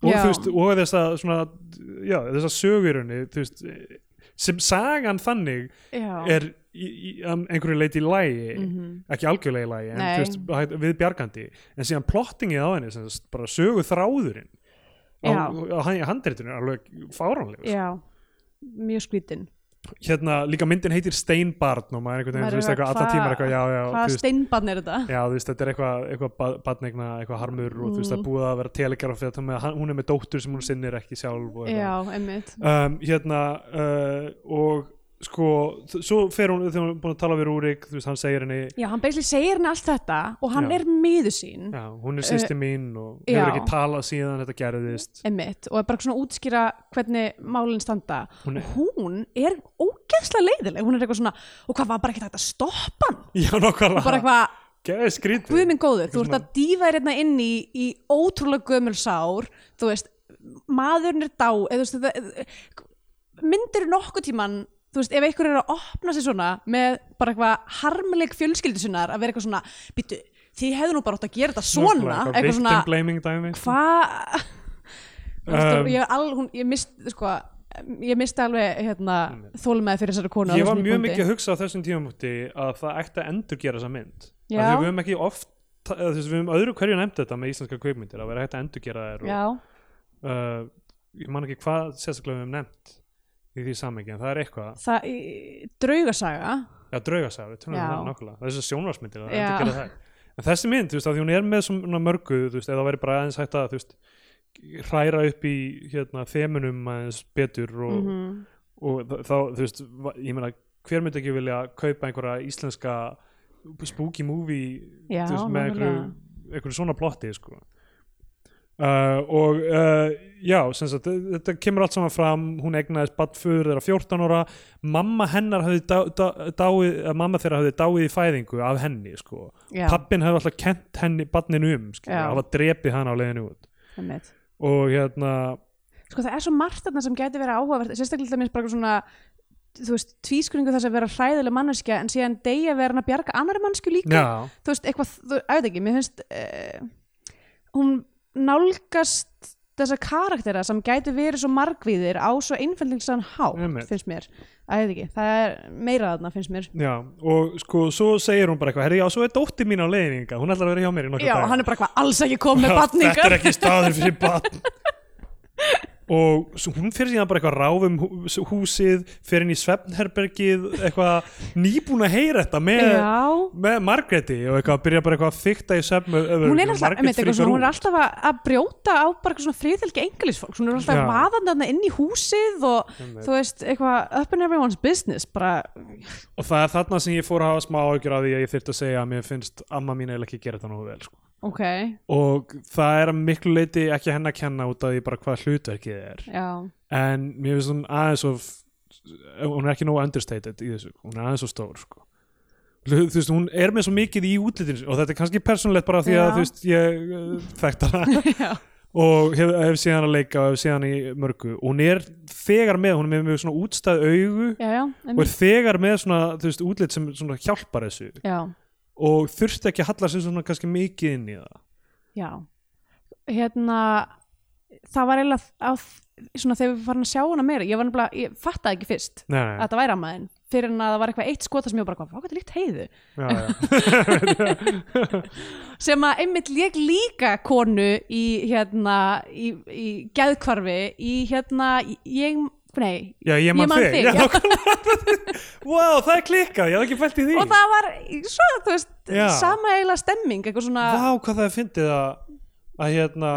og, veist, og þessa svona, já, þessa sögurunni, veist sem sagan þannig já. er í, í einhverju leiti í lægi Mhm. ekki algjörlega í lægi en, veist, við bjargandi en síðan plottingið á henni sem sagt, bara sögu þráðurinn á, á, er alveg fáránlegur. Já, mjög skrítin hérna líka myndin heitir Steinbarn og maður er einhvern veginn, þú veist, eitthvað að- allan hvað- tíma er eitthvað, já, já, veist, steinbann er þetta? já, þú veist, þetta er eitthvað, eitthvað badnegna, eitthvað harmur og þú veist, það er búið að vera telegraf hún er með dóttur sem hún sinnir ekki sjálf og já, einmitt. Um, hérna uh, og sko, svo fer hún þegar hún er búin að tala við Rúrik, þú veist, hann segir henni já, hann basically segir henni allt þetta og hann Já. er miður sín. Já, hún er sýsti mín og já. hefur ekki talað síðan þetta gerðist. Einmitt, og er bara svona að útskýra hvernig málinn standa. Hún er- hún er ógeðslega leiðileg hún er eitthvað svona, og hvað var bara ekki hægt að stoppa hann? Já, nokkvæmlega, bara eitthvað, guð minn góður þú ert að dýfa þér hérna inn í, í ótrúlega gömul sár. Þú veist, maðurinn er dá eða, myndir nokkuð tíman þú veist, ef einhver er að opna sig svona með bara eitthvað harmleik fjölskyldu sinnar að vera eitthvað svona, býttu þið hefðu nú bara átt að gera þetta svona Nákvæmlega, eitthvað svona, victim blaming dæmi. Hvað? Um, ég, al, hún, ég mist sko, ég misti alveg hérna, þólmaði fyrir þessari konu á ég var þessum mjög punkti. mikið að hugsa á þessum tímamúti að það ætti að endur gera þessa mynd. Já. Af því við höfum ekki oft eða þú veist, við höfum öðru hverju nefnt þetta með íslenska kveikmyndir að vera hægt að endur gera þær og, Já, uh, ég man ekki hvað sérstaklega við höfum nefnt í því samhengi en það er eitthvað, það, í- draugasaga já draugasaga við tölum um það nákvæmlega, þessar sjónvarsmyndir að Já. endur gera þær en þessi mynd, þú veist, að því hún er með svona mörgu, þú veist, eða væri bara aðeins hægt að veist, hræra upp í hérna, þemunum aðeins betur og, Mhm. og þa- þá, þú veist, ég meina hver myndi ekki vilja kaupa einhverja íslenska spooky movie Já, veist, með einhverju, einhverju svona plotti sko. Uh, og uh, já, sagt, þetta kemur allt saman fram. Hún egnaðist badföður þeirra 14 ára. Mamma hennar hafði dá, dá, dáið, að mamma þeirra hafði dáið í fæðingu af henni, sko. Já, pappin hafði alltaf kent henni badninu um, hafa drepið hana á leiðinu út. Einmitt. og hérna sko það er svo margt þarna sem gæti verið áhugavert sérstaklega dæmis bara svona þú veist, tvískuringu þess að vera hræðileg manneskja en síðan deyja vera hann að bjarga annari mannsku líka. Já, þú veist, eitthvað, þú, veit ekki, mér finnst uh, hún nálgast þessa karaktera sem gæti verið svo margvíðir á svo einfældingsan hátt, finnst mér. Að veit ekki, það er meira þarna, finnst mér. Já, og sko svo segir hún bara eitthvað, herri já, svo er dóttir mín á leiðninga hún ætlar að vera hjá mér í nokkuð Já, daga hann er bara eitthvað alls ekki komið Já, þetta batningar er ekki staður fyrir batn og hún fyrir síðan bara eitthvað ráfum hú- húsið fyrir inn í svefnherbergið eitthvað nýbúin að heyra þetta með, með Margréti og eitthvað byrja bara eitthvað að þykta í svefn hún er alltaf, einmitt, eitthvað svona, hún er alltaf að, að brjóta á bara eitthvað svona friðhelgi engilisfólk hún er alltaf vaðandi þarna inn í húsið og Einmitt. þú veist, eitthvað up in everyone's business bara, og það er þarna sem ég fór að hafa smá ágjör af því að ég þyrfti að segja að mér finnst amma mín eiginlega ekki gera þetta nógu vel sko. Ok, og það er að miklu leiti ekki henni að kenna út af því bara hvað hlutverkið er. Já. En mér finnst hún aðeins of hún er ekki nógu understated í þessu. Hún er aðeins of stór sko. þú veist, hún er með svo mikið í útlitinu og þetta er kannski persónulegt bara því að Já. þú veist, ég uh, þekkt hana. Og hef, hef séð hana leika og hef séð hana í mörgu. Og hún er þegar með, hún er með, með svona útstæð augu já, já, og er þegar með svona, þú veist, útlit sem svona hjálpar þessu. Já, og þurfti ekki að halla sér svona kannski mikið inn í það. Já. Hérna það var eiginlega á, svona þegar við farin að sjá hana meira ég nefnilega, ég fattaði ekki fyrst Nei, að það væri ammaðin fyrir en að það var eitthvað eitt skota sem ég bara, hvað, hvað er líkt heiðu? Já, já. sem að einmitt lék líka konu í hérna í, í geðkvarfi í hérna ég, nei. Já, ég man, þig, wow, það er klikkað, ég hafði ekki fælt í því. Og það var svo, þú veist, sama eiginlega stemming eitthvað svona, Vá, hvað það er fyndið að að hérna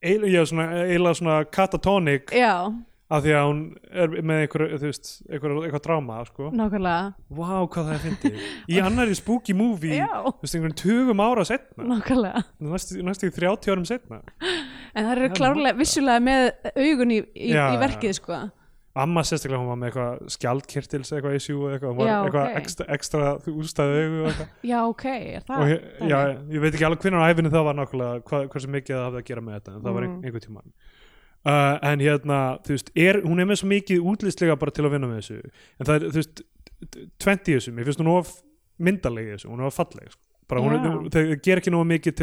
eiginlega svona, svona katatonic já, af því að hún er með einhver, eitthvað dráma sko. nákvæmlega. Vá, hvað það er fyndið. Í annari spooky movie Já. þú veist, einhvern tugum ára setna nákvæmlega. Næstu, næstu 30 árum setna en það eru klárlega vissulega með augun í, í, í verkið sko Amma sérstaklega hún var með eitthvað skjaldkirtils eitthvað issue og eitthvað, hún var Já, eitthvað ok. ekstra, ekstra ústæðu eitthvað já ok, er það og já, ég veit ekki alveg hvernig á æfinni það var nákvæmlega hversu mikið það hafði að gera með þetta en það var ein, Mm. einhver tímann uh, en hérna, þú veist, er, hún er með svo mikið útlýslega bara til að vinna með þessu en það er, þú veist, 20 í þessu mér finnst hún of myndaleg í þessu hún er of falleg, sko. bara hún þau ger ekki nóg mikið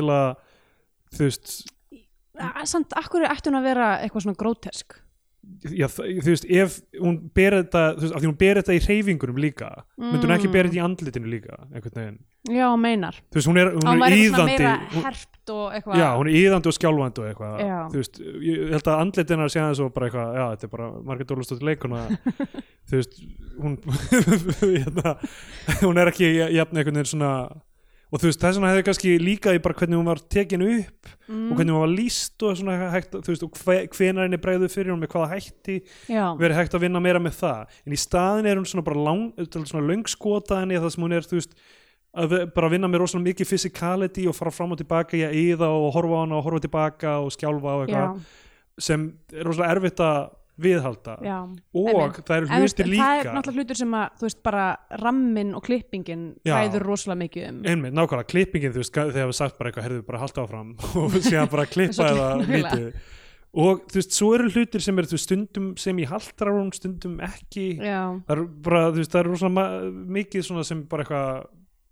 að hún að já, þú veist ef hún ber þetta, þú veist, af því hún ber þetta í hreyfingunum líka, myndi hún ekki Mm. bera þetta í andlitinu líka, einhvern veginn já, meinar þú veist, hún er, hún hann er íðandi meira hún, herpt og eitthvað Já, hún er íðandi og skjálfandi og eitthvað Já. þú veist, ég held að andlitina sé aðeins og bara eitthvað, já, þetta er bara Margrét Ólastóttir leikuna þú veist, hún hérna, hún er ekki jafn einhvern veginn svona og þú veist, þess vegna hefði kannski líka í bara hvernig hún var tekin upp mm. og hvernig hún var líst og svona hægt, þú veist, og hve, hvenar henni bregðu fyrir hún með hvaða hætti verið hægt að vinna meira með það. En í staðin er hún svona bara lang, svona löngskota henni það sem hún er, þú veist að bara vinna með rosalega mikið physicality og fara fram og tilbaka í að yða og horfa á hana og horfa tilbaka og skjálfa og eitthvað sem er rosalega erfitt að viðhalda. Já og það eru hlutir það er líka. náttúrulega hlutur sem að, þú veist, bara rammin og klippingin Já. ræður rosalega mikið um. Einmitt, nákvæmlega, klippingin þú veist, ga- þegar við sagt bara eitthvað, herðu bara halda áfram og síðan bara klippa eða lítið. Og þú veist, svo eru hlutir sem eru stundum sem í haldrar stundum ekki. Já, það eru bara, þú veist, það eru rosalega mikið svona sem bara eitthvað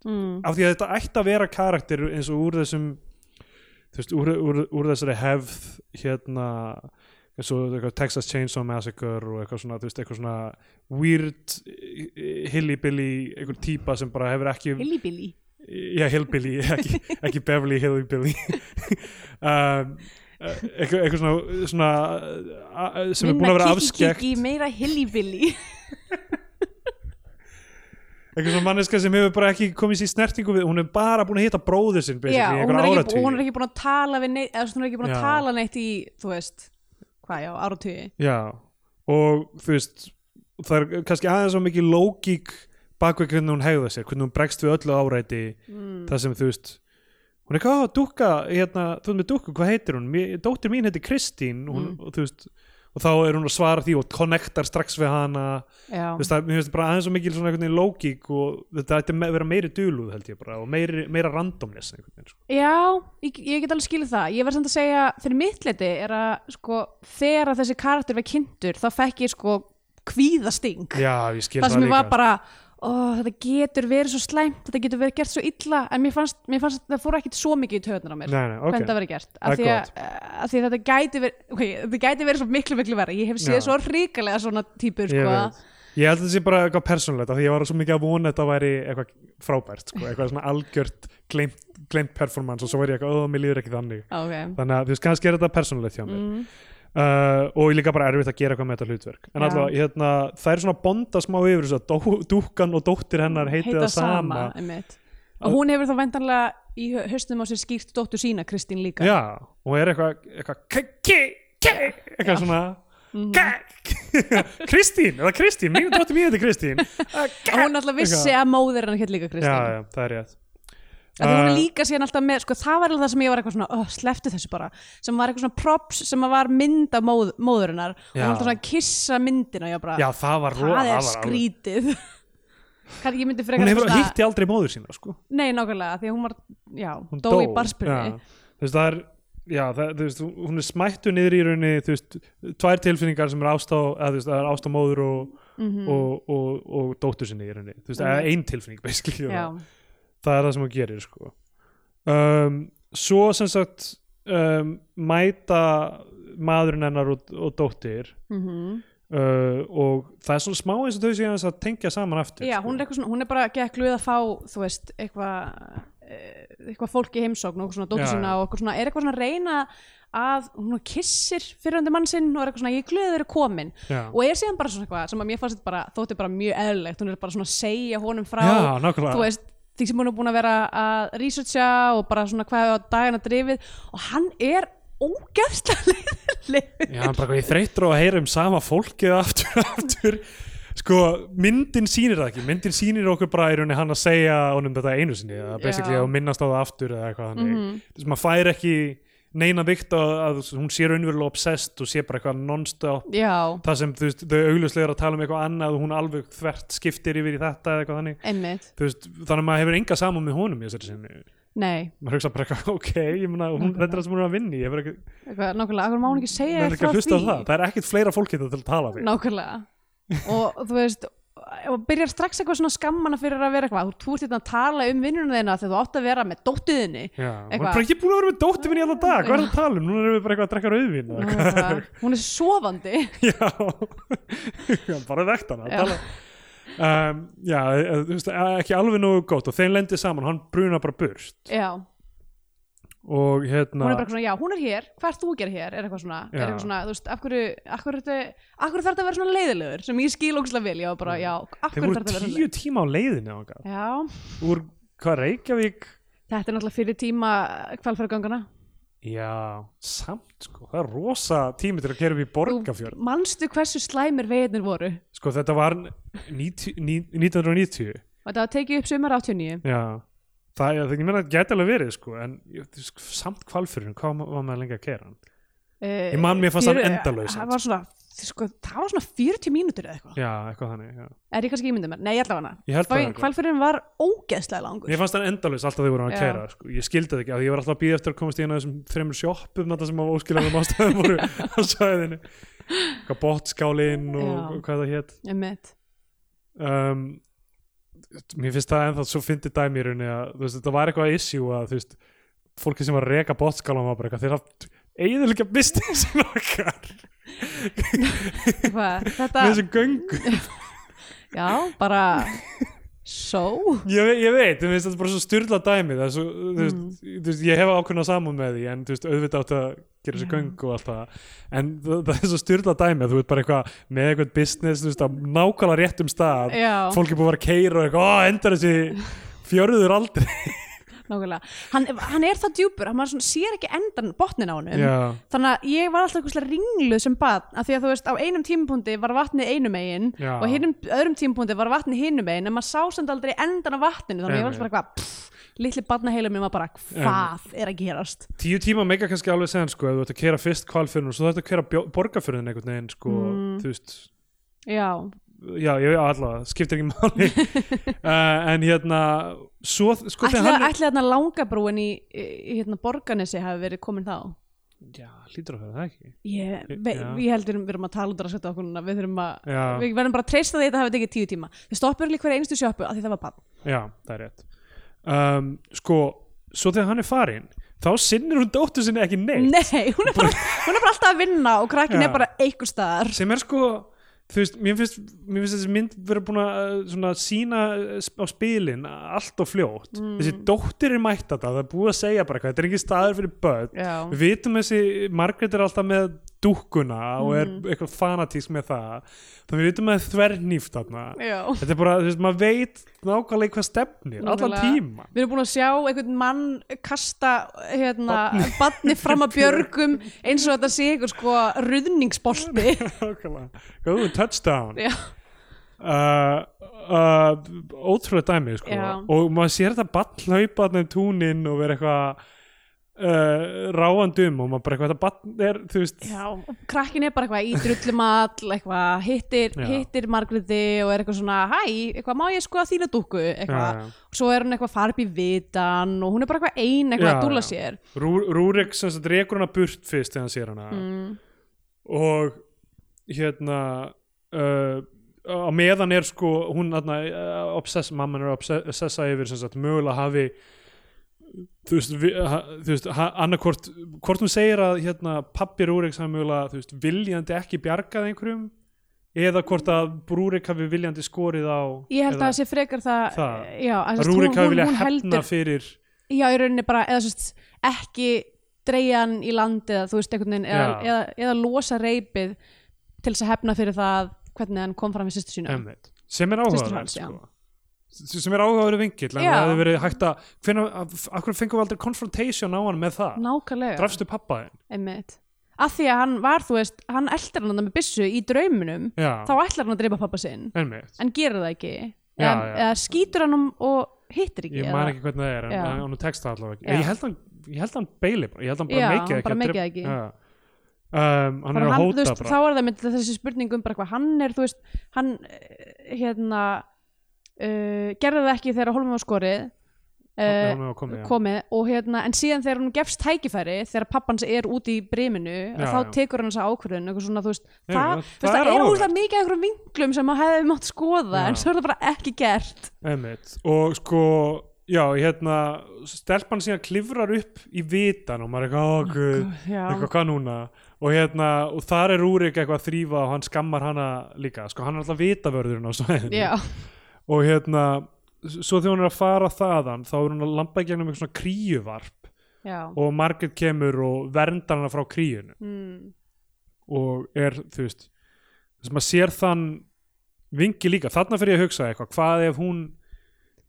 mm. af því að þetta ætti að vera karakter eins og úr þessum þú veist, úr, úr, úr þessari hefð hérna eins og eitthvað, Texas Chainsaw Massacre og eitthvað svona, þú veist, eitthvað svona weird eh, hillbilly einhver típa sem bara hefur ekki Hillbilly? Já, hillbilly, ekki, ekki Beverly Hillbilly. Um, eh, eitthvað, eitthvað svona, svona sem er búin að vera afskekt. Minna kiki meira hillbilly. Eitthvað svona manneska sem hefur bara ekki komið sér snertingu við, hún er bara búin að hitta bróður sinn basically, Já, í og hún er, ekki, og hún er ekki búin að tala við neitt, eða svona, hún er ekki búin að Já. tala neitt í, þú veist hvað, já, áratugi Já, og þú veist það er kannski aðeins svo mikið lógík bakveg hvernig hún hegða sér hvernig hún bregst við öllu áræti mm. það sem þú veist hún er eitthvað, "Á, dúkka, hérna, þú veist með dúkku, hvað heitir hún? Dóttir mín heitir Kristín hún, Mm. og þú veist og þá er hún að svara því og connectar strax við hana. Veist, það, mér finnst bara aðeins svo mikil svona einhvern veginn lógík og þetta ætti að vera meiri duluð held ég bara og meiri, meira randomness veginn sko. já ég, ég get alveg skilið það. Ég verð samt að segja, fyrir mitt liti er að sko, þegar að þessi karakter var kynntur þá fekk ég sko kvíðasting. Já, ég skil það það, sem ég var bara ó, þetta getur verið svo slæmt þetta getur verið gert svo illa en mér fannst, mér fannst það fór ekkit svo mikið í töðunar á mér Nei, nei, ok, hvernig það verið gert Það er af því, að, af því að þetta gæti verið okay, þetta gæti verið svo miklu miklu verið ég hef séð Já. svo ríkalega svona típur Ég sko. veit. Ég held að þetta sé bara eitthvað persónulegt af því ég var svo mikið að vona að þetta væri eitthvað frábært, sko, eitthvað svona algjört gleimt, gleimt performance og svo var ég eitthvað, ó, mér líður ekki þannig okay. þannig að þú veist, kannski er þetta persónulegt hjá mér mm. Uh, og líka bara erfitt að gera eitthvað með þetta hlutverk. En allavega, hérna, það er svona bonda smá yfir þess að dó, dúkkan og dóttir hennar heiti það sama, einmitt. og hún hefur þá vendanlega í haustum á sér skýrt dóttur sína Kristín líka. Já, og er eitthvað eitthvað, eitthvað svona Mhm. ke- Kristín, eða Kristín, dóttir mín heiti Kristín ke- og hún alltaf vissi að móðir hann hétt líka Kristín. já, já, það er rétt Er Uh, líka síðan alltaf með, sko, það var alveg það sem ég var eitthvað svona, oh, sleftu þessu bara, sem var eitthvað svona props sem var mynd af móð, móðurinnar og Já. hún alltaf svona að kissa myndina og ég bara, já, það var það er var alveg- skrítið. Kanski ég myndi frekar hún hefur hitti aldrei móður sína sko. Nei, nákvæmlega, því að hún var, já, hún dó, í barspurni. já. þú veist það er já, það, þú veist, hún er smættu niður í rauninni þú veist, tvær tilfinningar sem er ást á eða þú veist, það er ást á móður og, Mm og, og, og dóttur sinni í rauninni þú veist, Mhm. eða ein tilfinning basically já, það, það er það sem hún gerir sko. um, svo sem sagt um, mæta maðurinn hennar og, og dóttir mm uh, og það er svona smá eins og þau séu aðeins að tengja saman aftur já, sko. hún er svona, hún er bara gekk luð að fá, þú veist, eitthvað, eh, eitthvað fólk í heimsókn og svona dóttur Já, sína og svona, er eitthvað svona reyna að hún kissir fyrirhandi mann sinn og er eitthvað svona, ég glöður er komin já. og er síðan bara svona eitthvað sem að mér fannst þetta bara, þótti bara mjög eðlilegt hún er bara svona að segja honum frá já, þú veist, því sem hún er búin að vera að researcha og bara svona hvað hefur á dagana drifið. Og hann er ógærslega leiðileg Já, hann bara ég þreytur á að heyra um sama fólkið aftur og aftur. Sko, myndin sýnir það ekki. Myndin sýnir okkur bara í rauninni hann að segja honum þetta einu sinni, eða basically að minnast á það aftur eða eitthvað þannig, Mhm. þess að maður fær ekki neina vikt að, að hún sé raunverulega obsessed og sé bara eitthvað non-stop. Það sem þú veist, þau augljóslega eru að tala um eitthvað annað og hún alveg þvert skiptir yfir í þetta eða eitthvað þannig. Einmitt. Þú veist, þannig að maður hefur enga saman með honum í þessari sinni. Nei, maður hugsa bara eitthvað, ok, ég meina hún, þetta er það sem hún er að vinni ég hefur ekki, eitthvað, nákvæmlega, akkur má hún ekki segja er ekki frá að hlusta á því? það. Það er ekkit fleira fólk hérna til að tala við. Nákvæmlega. Og þú veist og byrjar strax eitthvað svona skammana fyrir að vera eitthvað. Þú ert þetta að tala um vinnuna þeina þegar þú átt að vera með dóttuðinni Já, hún er bara ekki búin að vera með dóttir minn í allan dag, hvað er það að tala um? Núna erum við bara eitthvað að drekka eitthvað. hún er sofandi. Já, bara vekt hana Já. tala. um, Já, eh, þú veist, ekki alveg nógu gótt og þeim lendir saman, hann bruna bara burt. Já, og hérna hún er bara svona, já, hún er hér hvað er þú að gera hér, er eitthvað svona, er Já. eitthvað svona þú veist, af hverju, af hverju, þarf þetta að vera svona leiðilegur, sem ég skil ógæslega vel já, bara, já, af þeir hverju voru þarf þetta að vera tíu svona tíma á leiðinni ánga. já, úr hvað Reykjavík? Þetta er náttúrulega fyrir tíma kvalfærgangana Já, samt sko, það er rosa tími til að kera upp í Borgafjörð manstu hversu slæmir veginir voru? Sko þetta var 90, ní- 1990 og þetta var tekið upp sumar 89 Já, það, ég, ég meina að geta alveg verið sko, en ég- samt kvalfyrir hvað var maður lengi að kera hann? uh, Ég man, mér fannst hann endalaus, það var svona, sko, það var svona 40 mínútur eða eitthvað, Já, eitthvað þannig já. er ég kannski ímyndið mér nei, Ég held það eitthvað. kvalfyririnn var ógeðslega langur. Mér fannst hann endalaus alltaf þegar vorum að kera sko. Ég skildi það ekki, ég var alltaf að býða eftir að komast í eina þessum þreymur sjoppum þetta sem á óskiljaðum ástæðum voru á sæðinu Hvað botskálin og hvað það hétt um, mér finnst það ennþá svo fyndi dæmi í rauninni að veist, þetta var eitthvað issue að þú veist, fólki sem var að reka bótskálan var bara eitthvað þeir haft eiginlega businessin okkar. Hvað, þetta, með þessu göngu já, bara so ég, ég veit, ég finnst þetta bara svo styrla dæmi það er svo, þú, veist, Mm. þú veist, ég hef ákveðna saman með því en veist, auðvitað átt að gera þessu Já. göngu og allt það. En það, það er svo styrla dæmi að þú veit bara eitthvað með eitthvað business, veist, á nákvæmlega réttum stað. Já, fólk er búið að vera að keira og eitthvað, ó, endar þessi fjörður aldrei hann, hann er það djúpur, hann maður sér ekki endan botnin á Já, þannig að ég var alltaf eitthvað ringluð sem bad af því að þú veist, á einum tímapunkti var vatnið einum megin Já. og hinnum öðrum tímapunkti var vatnið hinnum megin en maður sá samt aldrei endan á vatninu. Þannig að ég var alltaf bara eitthvað litli badnaheilum mér var bara hvað er að gerast? Tíu tíma meika kannski alveg segjan sko, ef þú ert að kera fyrst kvalfyrðin og svo þú ert að kera borgarfyrðin einhvern veginn sko, Mm. þú veist. Já, já, veit allavega, skiptir ekki máli. Uh, en hérna svo, sko þegar hann ætli þarna langabrúin í, í, hérna borganesi hafi verið komin þá? Já, hlýtur að vera það ekki. Ég, Já. ve, ég heldur við erum að tala út að setja okkur núna, við þurfum að já, við verðum bara að treysta því að þetta hafi tekið tíu tíma. Við stoppum líka hverja einstu sjoppu að því það var bann já, það er rétt. Um, sko, svo þegar hann er farin þá sinnir hún dóttur sinni ekki neitt. Nei, hún er bara, hún er bara alltaf að vinna og krakkin Já. er bara einhver staðar. Sem er sko þú veist, mér finnst, mér finnst þessi mynd vera búin að svona sína sp- á spilin allt og fljótt. Mm. þessi dóttir er mætt að það er búið að segja bara eitthvað, þetta er ekki staður fyrir börn. Já, við vitum þessi, Margrét er alltaf með dúkkuna og er Mm. eitthvað fanatísk með það. Þannig við vitum að það er þvernýft þetta er bara, þú veist, maður veit nákvæmlega hvað stefnir, allan tíma Við erum búin að sjá einhvern mann kasta hérna, badni fram að björgum eins og þetta sé einhver sko ruðningsbolti. góðu touchdown. Já, uh, uh, ótrúlega dæmi sko. Og maður sér þetta ball hlaupa þarna í túnin og vera eitthvað uh, ráandum og maður bara eitthvað þetta ball er, þú veist já, og krakkin er bara eitthvað í drullumall, eitthvað, hittir, hittir Margréti og er eitthvað svona, hæ, eitthvað, má ég sko að þína dúkku, eitthvað. Já, já. Svo er hún eitthvað upp í vitan og hún er bara eitthvað ein, eitthvað Já, að dúlla já. sér. Rú, Rúrik sem sagt rekur hana burt fyrst þegar hann sér hana Mm. og hérna uh, á meðan er sko hún þarna, uh, obsess, mamman er að obsessa yfir sem sagt mögulega hafi þú veist, vi, ha, þú veist ha, annarkvort, hvort hún segir að hérna pappi Rúriks hafi mögulega þú veist, viljandi ekki bjargað einhverjum eða hvort að Rúrik hafi viljandi skorið á Ég held að það sé frekar það, Það. já, að Rúrik hafi viljað hefna fyrir já, í rauninni bara, eða sérst, ekki dreigja hann í landið, eða þú veist, einhvern veginn, eða, eða, eða losa reypið til þess að hefna fyrir það hvernig hann kom fram við sýstu. Einmitt. sem er áhugaverð sko. Sem er áhugaverð vingill en Já. það hefði verið hægt að akkur fengum við aldrei confrontation á hann með það Nákvæmlega, drafstu pappa þinn einmitt. Af því að hann var, þú veist, hann eldir hann með byssu í drauminum, já, þá ætlar hann að dreipa pappa sinn, einmitt en gerir það ekki. Já, eða, já. eða skýtur hann um og hittir ekki. ég man ekki hvernig það er en Já. hann tekst það allavega ekki Já. ég held hann hann beili ég held hann bara Já, meikið ekki bara ekki. Já. um, hann er að hóta þá er það myndið þessi spurning um bara hvað hann er, þú veist, hann eh, hérna uh, gerði það ekki þegar hólmum á skorið. Uh, var komið, komið og hérna, en síðan þegar hún gefst tækifæri þegar pappans er úti í briminu Já, þá já. tekur hann þessa ákvörðun það, það, það er óslega mikið einhverjum vinglum sem maður hefði mátt skoða Já. en svo er það bara ekki gert. Einmitt. og sko já, hérna, stelpan síðan klifrar upp í vitan og maður er eitthvað, Já, eitthvað hvað núna? Og hérna, og þar er Rúrik eitthvað að þrýfa og hann skammar hana líka. Sko, hann er alltaf vitavörðurinn á svæðinu og hérna, svo þegar hún er að fara þaðan, þá er hún að lampa í gegnum eitthvað svona kríuvarp. Já. og Margaret kemur og verndar hana frá kríunu Mm. og er, þú veist þess að maður sér þann vingi líka, þarna fyrir ég að hugsa eitthvað. Hvað ef hún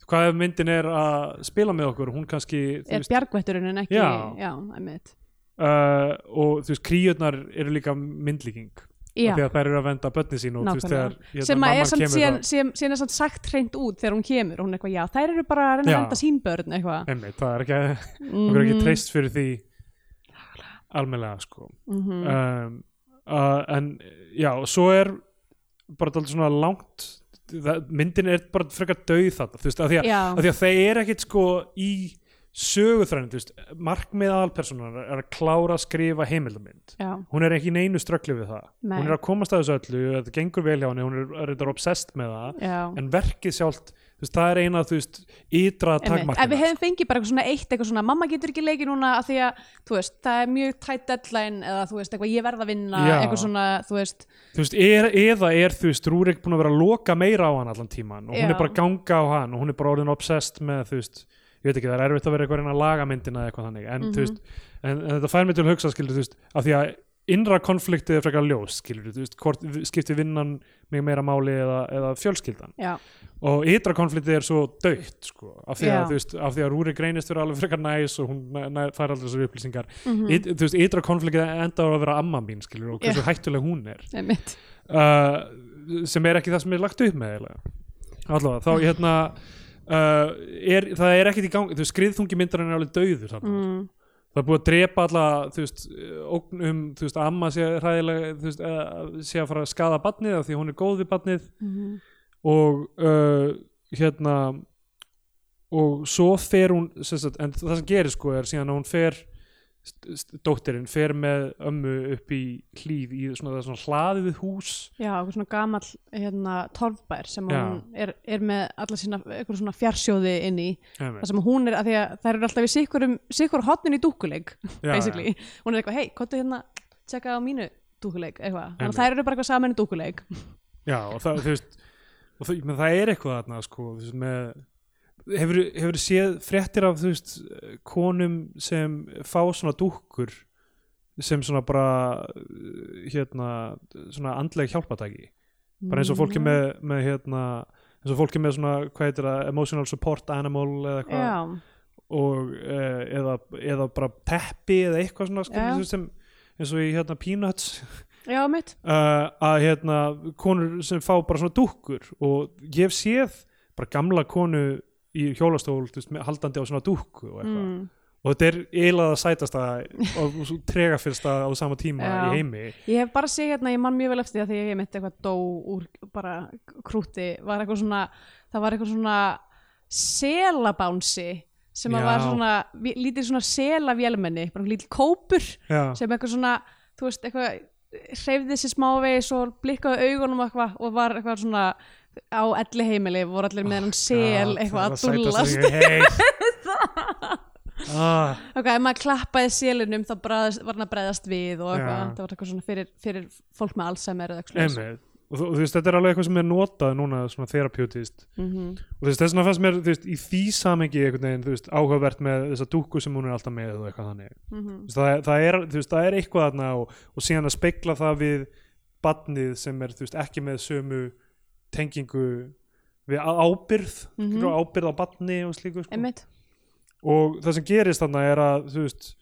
hvað ef myndin er að spila með okkur? Hún kannski, er bjargvætturinn en ekki Já. já uh, og þú veist, kríurnar eru líka myndlíking því að þær eru að venda börni sín Nákvæmlega. þegar sem að er samt síðan, síðan, síðan er samt sagt hreint út þegar hún kemur. Hún eitthvað, já, þær eru bara að reyna að venda sín börn eitthvað. Það er ekki, okkur er ekki treyst fyrir því almennilega sko. Mhm. um, uh, en já, svo er bara dálítið svona langt það, myndin er bara frekar döið þarna þú veist, af því að, því að það er ekkit sko í söguþræðin, þú veist markmið aðalpersonar er að klára að skrifa heimildamind já, hún er ekki í neinu ströggli við það Nei. hún er að komast að þessu öllu, þetta gengur vel hjá henni hún er, er, er obsessed með það já en verkið sjálft, þú veist, það er eina þú veist, ytra Einmitt. ef við takmarkina hefum fengið bara eitthvað svona eitt eitthvað svona mamma getur ekki leikið núna af því að þú veist, það er mjög tætt deadline eða þú veist, eitthvað ég verð að vinna Já. eitthvað svona, þú veist þú veist, er, eða er þú veist Rúrik búin að vera að loka meira á hann allan tíman og hún Já. er bara að ganga á hann og hún er bara orðin obsessed með þú veist, ég veit ekki, það er erfitt að vera eitthvað að laga myndina eða eitthvað þannig en, Mhm. þú veist, en, en þetta fær mig til að hugsa skilur, veist, af því að innra konfliktið er frekar ljós, skilur, veist, hvort skiptir vinnan mig meira máli eða, eða fjölskyldan. Já, og ytra konfliktið er svo dögt sko, af því að, veist, af því að Rúrik reynist vera alveg frekar næs og hún fær aldrei þessar upplýsingar. Mm It, þú veist, ytra konfliktið enda á að vera amma mín, skilur, og hversu Já. hættuleg hún er. Uh, sem er ekki það sem er lagt upp með allavega, þá hérna uh, er, það er ekkert í gang þú veist, skriðþungi myndarinn er alveg dauður mm. það er búið að drepa alla þú veist, ógn um þú veist, amma sé hræðilega þú veist, að, sé að fara að skada badnið af því hún er góð við badnið Mm. og uh, hérna og svo fer hún sagt, en það sem gerir sko er síðan að hún fer dóttirinn fer með ömmu upp í hlýð í svona, það svona hlaðið hús. Já, eitthvað svona gamall hérna, torfbær sem Já. hún er, er með alla sína eitthvað svona fjarsjóði inn í. Það sem hún er, að því að það eru alltaf í sikkurum sikkur hotnin í dúkuleik Já, basically, hún er eitthvað, hei, kottu hérna tjekka á mínu dúkuleik, eitthvað. Þannig að þær eru bara eitthvað saman í dúkuleik Já, og það, þú veist og það, það er eitthvað þarna sko, með hefur, hefur séð fréttir af þú veist, konum sem fá svona dúkkur sem svona bara hérna, svona andleg hjálpatæki bara eins og fólki Mm. með, með hérna, eins og fólki með svona, hvað heitir það, emotional support animal eða já, og uh, eða, eða bara teppi eða eitthvað svona Já. skilur, sem, eins og í hérna Peanuts. Já, uh, að hérna konur sem fá bara svona dúkkur. Og ég séð bara gamla konu í hjólastól veist, með- haldandi á svona dúkku og eitthvað mm. og þetta er að sætasta og tregafyrsta á sama tíma Já. í heimi Ég hef bara séð hérna, ég man mjög vel eftir því að því ég mitt eitthvað dó úr bara krúti, var eitthvað svona, það var eitthvað svona selabánsi sem að Já. var svona, lítið svona selavélmenni, bara lítið kópur Já, sem eitthvað svona, þú veist, eitthvað hreyfði sér smávegis og blikkaði augunum eitthvað og var eitthvað svona á elli heimili, voru allir með hann sel God, eitthvað að dúllast ah, ok, ef maður klappaði selinum þá bræðast, var hann að bregðast við og eitthvað, Já. það var eitthvað svona fyrir, fyrir fólk með Alzheimer eða eitthvað og þú, veist, þetta er alveg eitthvað sem er notað núna svona theraputist Mhm. og þú veist, þess vegna fannst mér, þú veist, í því samengi einhvern veginn, þú veist, áhugavert með þessa dúkku sem hún er alltaf með og eitthvað þannig. Mhm. Þú veist, það, það, er, þú veist, það er eitthvað þarna og, og síðan að spegla það við badnið sem er þú veist, ekki með sömu tengingu við ábyrð Mhm. mm ábyrð á badni og slíku sko. Og það sem gerist þarna er að þú veist,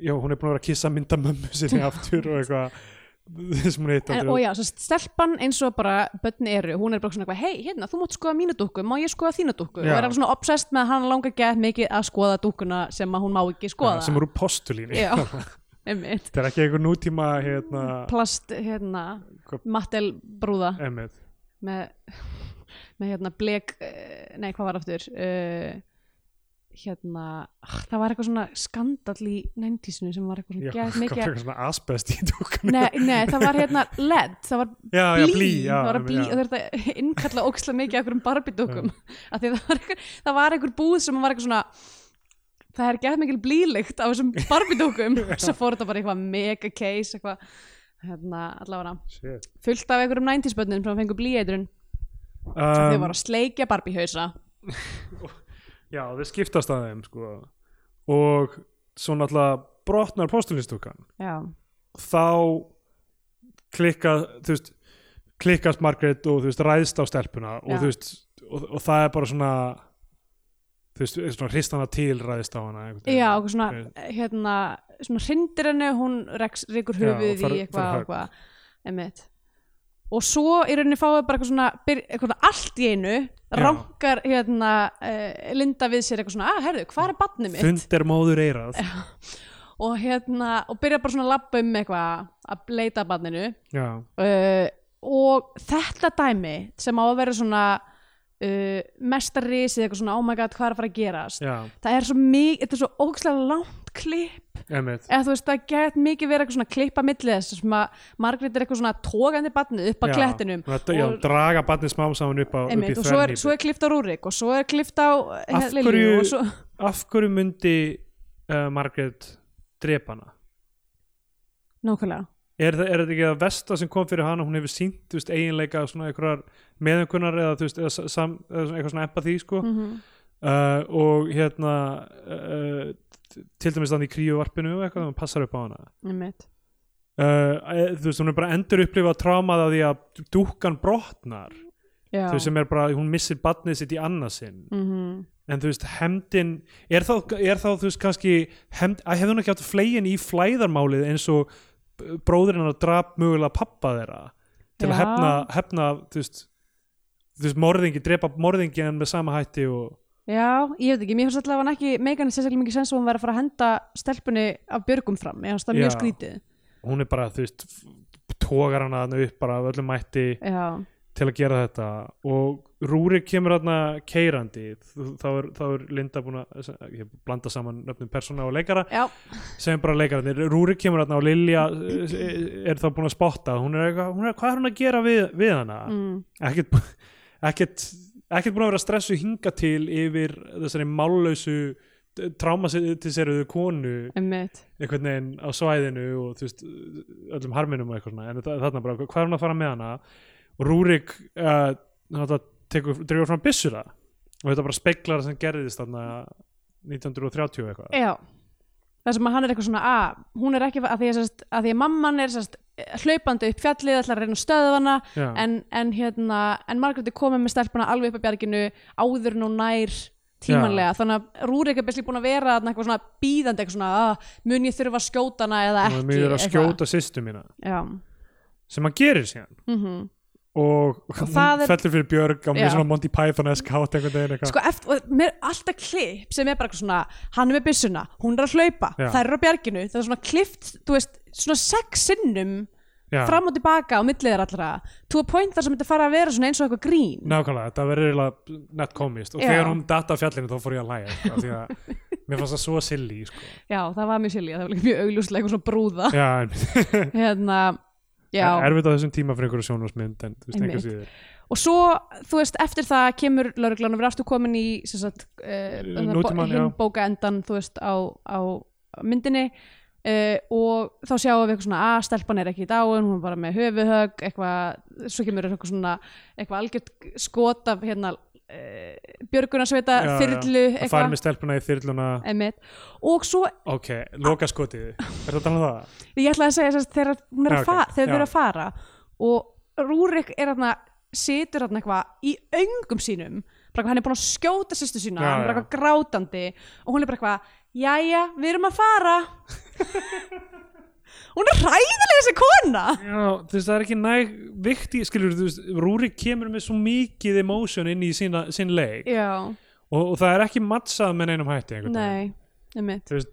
já, hún er búin að vera að kissa mynda mömmu sinni aftur og eitthvað en, og já, svo stelpan eins og bara börn eru, hún er bara svona hei, hérna, þú mátt skoða mínu dúkku, má ég skoða þína dúkku? Og Já. er alveg svona obsessed með að hann langar gett mikið að skoða dúkkuna sem hún má ekki skoða. sem eru postulíni Já, þetta er ekki einhver nútíma hérna, plast, hérna, Hvað- mattel brúða. Emið með, með hérna blek, eh, nei hvað var aftur? Uh, hérna ah, það var eitthvað svona skandall í næntísinu sem var eitthvað svona hvað mikið frekar svona asbest í dúkunni Nei, nei, það var hérna LED, það var já, já, blí, blí, já, það var blí og þetta innkalla óksla mikið af einhverjum barbidúkum það var, einhver, það var einhver búð sem var eitthvað svona það er gett mikil blílykt af þessum barbidúkum svo fór þetta bara eitthvað mega case eitthvað hérna allavega. Shit. fullt af einhverjum 90s bönnum sem fengu blíeitrun um, þau voru að sleikja barbihausa já, þau skiptast að þeim sko. og svo náttúrulega brotnar postulínstúkan já, þá klikka þú veist klikkast Margrét og þú veist ræðst á stelpuna og Já. þú veist og, og það er bara svona þú veist, svona hristana til ræðist á hana já og svona hérna, svona hrindir henni hún Já, höfuð í eitthvað og og svo í rauninni fáið bara eitthvað svona byr, eitthvað allt í einu rankar hérna uh, Linda við sér eitthvað svona, að herðu, hvað er badnið mitt? Þund er móður eirað og hérna, og byrja bara svona að labba um eitthvað að leita já, uh, og þetta dæmi sem á að vera svona uh, mesta risið eitthvað svona, oh my god, hvað er að fara að gerast? Já, það er svo mikið, þetta er svo ógæslega langt emið eða þú veist, það get mikið verið eitthvað svona klippa milli þess sem að Margrét er eitthvað svona tógandi badnið upp að klettinum og, já, og, draga barnið smám saman upp, á, upp einmitt, og svo er, svo er klift á Rúrik og svo er klift á eh, Af hverju- svo, af hverju myndi uh, Margrét drepa hana? Nákvæmlega. Er, það- er þetta ekki að vesta sem kom fyrir hana hún hefur sínt veist, eiginleika meðenkunar eða, veist, eða, sa- sam, eða svona- eitthvað svona empathy sko. mm uh, og hérna uh, til dæmis þannig í kríuvarpinu og eitthvað, hún passar upp á hana. Uh, þú veist, hún er bara endur upplifa trámað að því að dúkkan brotnar. Já, þú veist, sem er bara, hún missir badnið sitt í annarsinn mm en þú veist, hemdin er þá, er þá þú veist, kannski hemd, að hefði hún ekki átt flegin í flæðarmálið eins og bróðurinn að drap mögulega pappa þeirra til að Já. hefna, hefna þú veist, þú veist, morðingi drepa morðingi en með sama hætti og Já, ég veit ekki, mér finnst allavega ekki megan sérstaklega mikið sens að hún verið að fara að henda stelpunni af björgum fram, ég finnst það mjög Já. skrítið. Hún er bara, þú veist tógar hana þarna upp bara af öllum mætti Já, til að gera þetta. Og Rúri kemur þarna keirandi. Þá er, þá er Linda búin að ég blanda saman nöfnum persóna og leikara já, sem bara leikararnir, Rúri kemur þarna og Lilja eh, er þá búin að spotta. Hún er eitthvað, hún er, hvað er hún að gera við, við hana? Mm, ekkert, ekkert ekkert búin að vera stressu hinga til yfir þessari mállausu trámatisseruðu konu einhvern veginn á svæðinu og þú veist, öllum harminum og eitthvað svona. En þa- þarna bara, hvað er hún að fara með hana? Og Rúrik uh, tekur, dregur fram byssura og þetta bara speiklar það sem gerðist þarna 1930 og eitthvað. Já, það sem að hann er eitthvað svona að hún er ekki, að því að, að, því að mamman er sest, hlaupandi upp fjallið ætlar að reyna að Já. en, en hérna, en Margrét er komið með stelpuna alveg upp að bjarginu áður nú nær tímanlega, þannig að Rúrik er bestli búin að vera eitthvað svona bíðandi eitthvað svona, að, mun ég þurfa að skjóta hana eða ekki mjög er að eitthvað. skjóta sýstu mína. Já, sem hann gerir síðan. Mhm og, hún það er- fellur fyrir Björg á mjög svona Monty Python-esk hát sko eftir, og mér er alltaf klipp sem er bara svona, hann er með byssuna hún er að hlaupa, þær eru á bjarginu það er svona klippt, þú veist, svona sex sinnum Já, fram og tilbaka á milliðar allra to a point þar sem þetta fara að vera eins og eitthvað grín. Nákvæmlega, þetta verður eiginlega nett komist. Og Já. þegar hún datta á fjallinu þá fór ég að hlæja sko, því að mér fannst það svo silly sko. já, það var mjög silja, það var mjög augljóslega eitthvað svona brúða. Já, en hérna, erfitt á þessum tíma fyrir einhverju sjónvarsmynd en þú veist Einmitt. einhver síður og svo, þú veist, eftir það kemur lauruglan og við aftur komin í sagt, uh, Nútímann, já. hinn bóka endan þú veist, á, á myndinni uh, og þá sjáum við eitthvað svona að stelpan er ekki í dáin, hún er bara með höfuhögg eitthvað, svo kemur eitthvað svona eitthvað algjört skot af hérna björgunarsveita Já, þyrlu að fara með stelpuna í þyrluna. Einmitt. og svo, ok, loka skotið er þetta talað um það? ég ætlaði að segja þess að þegar þau eru að fara og Rúrik er þarna situr þarna eitthvað í öngum sínum bara hann er búin að skjóta sýstu sína Já, hann er bara eitthvað grátandi og hún er bara eitthvað jæja, við erum að fara hún er hræðilega þessi kona. Já, þú veist, það er ekki næg vikt í, skilur, þú veist, Rúrik kemur með svo mikið emotion inn í sína, sín leik. Já, og, og það er ekki mattsað með neinum hætti nei, einmitt. Þú veist,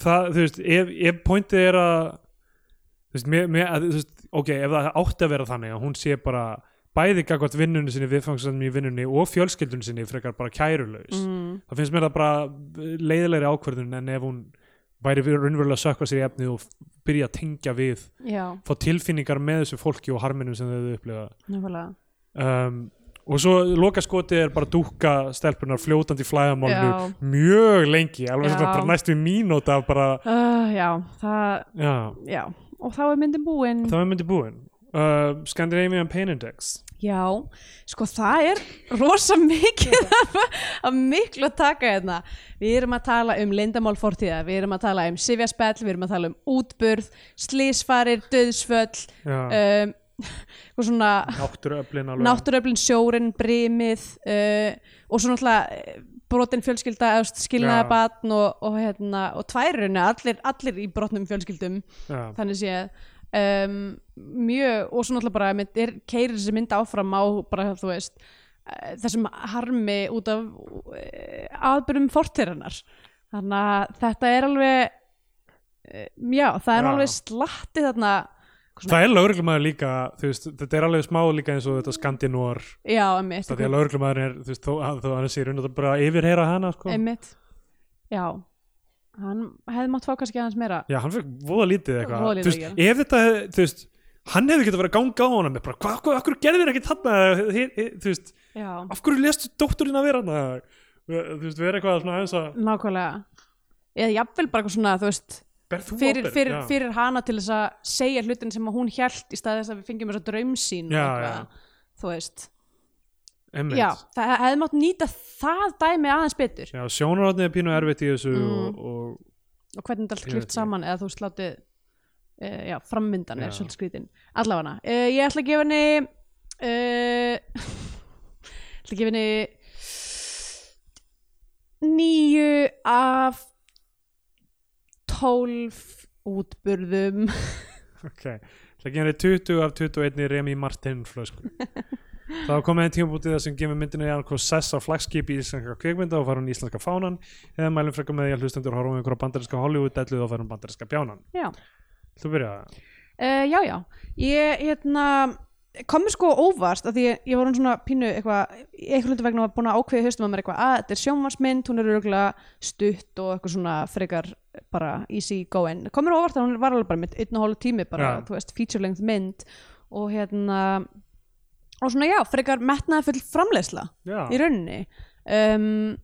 það, þú veist, ef, ef pointið er að þú veist, mér, mér, að, þú veist, ok, ef það átti að vera þannig að hún sé bara bæði gagvart vinnunni sinni, viðfangsandi í vinnunni og fjölskyldunni sinni frekar bara kærulaus mm, það finnst mér það bara leiðilegri ákvörðun en ef hún væri við raunverulega að sökva sér í efnið og byrja að tengja við, já, fá tilfinningar með þessu fólki og harminum sem þau nákvæmlega. Um, og svo loka skotið er bara dúkka stelpunar fljótandi í flæðamálnu mjög lengi, alveg svona bara næstu mínúta af bara, uh, já, það já, já, og þá er myndin búin. Það var myndi búin. Uh, Scandinavian Pain Index Já, sko það er rosa mikið af miklu að taka hérna. Við erum að tala um lindamál fortíða, við erum að tala um sifjaspell, við erum að tala um útburð, slísfarir, döðsföll, um, svona náttúruöflin alveg. náttúröflin sjórin, brimið uh, og svo náttúrulega eh, brotin fjölskylda, skilnaða batn og, og, hérna, og tværunni, allir, allir í brotnum fjölskyldum. Já, þannig séð um, mjög, og svo náttúrulega bara er, keirir þessi mynd áfram á bara þú veist eh, þessum harmi út af uh, aðbyrjum fortirinnar þannig að þetta er alveg uh, já, það er Já. alveg slatti þarna það er lögreglumæður líka veist, þetta er alveg smá líka eins og þetta emmitt það er er, þú veist, þó að þó að hann sé raun og það bara að yfirheyra hana sko. já, hann hefði mátt fá kannski aðeins meira. Já, hann fikk voða lítið eitthvað. Voða lítið Þú veist, að ef þetta, þú veist hann hefði getað verið að ganga á með bara, hvað, hvað, akkur gerðir ekki þarna? Hi- hi- þú veist, já, af hverju lestu dótturinn að vera hana þú veist, vera eitthvað svona aðeins að nákvæmlega. Eða jafnvel bara eitthvað svona, þú veist ber þú fyrir, ábyrgð? fyrir, Já. fyrir hana til þess að segja hlutin sem að hún hélt í staði þess að við fengjum þessa draumsýn og Já, eitthvað, þú veist. Já, það hefði mátt nýta það dæmi aðeins betur. Já, sjónarhóttni er pínu erfitt í þessu Mm. og, og og hvernig þetta klift veit saman eða þú látið uh, já, frammyndan er svolítið skrítin allavega uh, ég ætla að gefa henni uh, ætla að gefa henni níu af tólf útburðum. Ok, það gerir 20 af 21 Remi Martin flösku Það var komið einn tímabútið það sem gefur myndinu í annað sess á flagskip í íslenska kvikmynda og fara hún í íslenska fánan. Eða mælum frekar með því að hlustendur horfum um einhverja bandarinska Hollywood-dellu og fara um bandarinska bjánan. Já. Þú byrja? Uh, já, já, ég hérna kom mér sko óvart að því ég, ég voru svona pínu eitthvað eitthvað hluti vegna var búin að ákveða haustum að mér eitthvað að þetta er sjónvarsmynd, hún er örgulega stutt og eitthvað svona frekar bara easy going, kom mér á óvart að hún var alveg bara mitt einn og hálf tími bara, Já. þú veist, feature length mynd og hérna og svona já, frekar metnaði full framleiðsla Já, í rauninni. Um,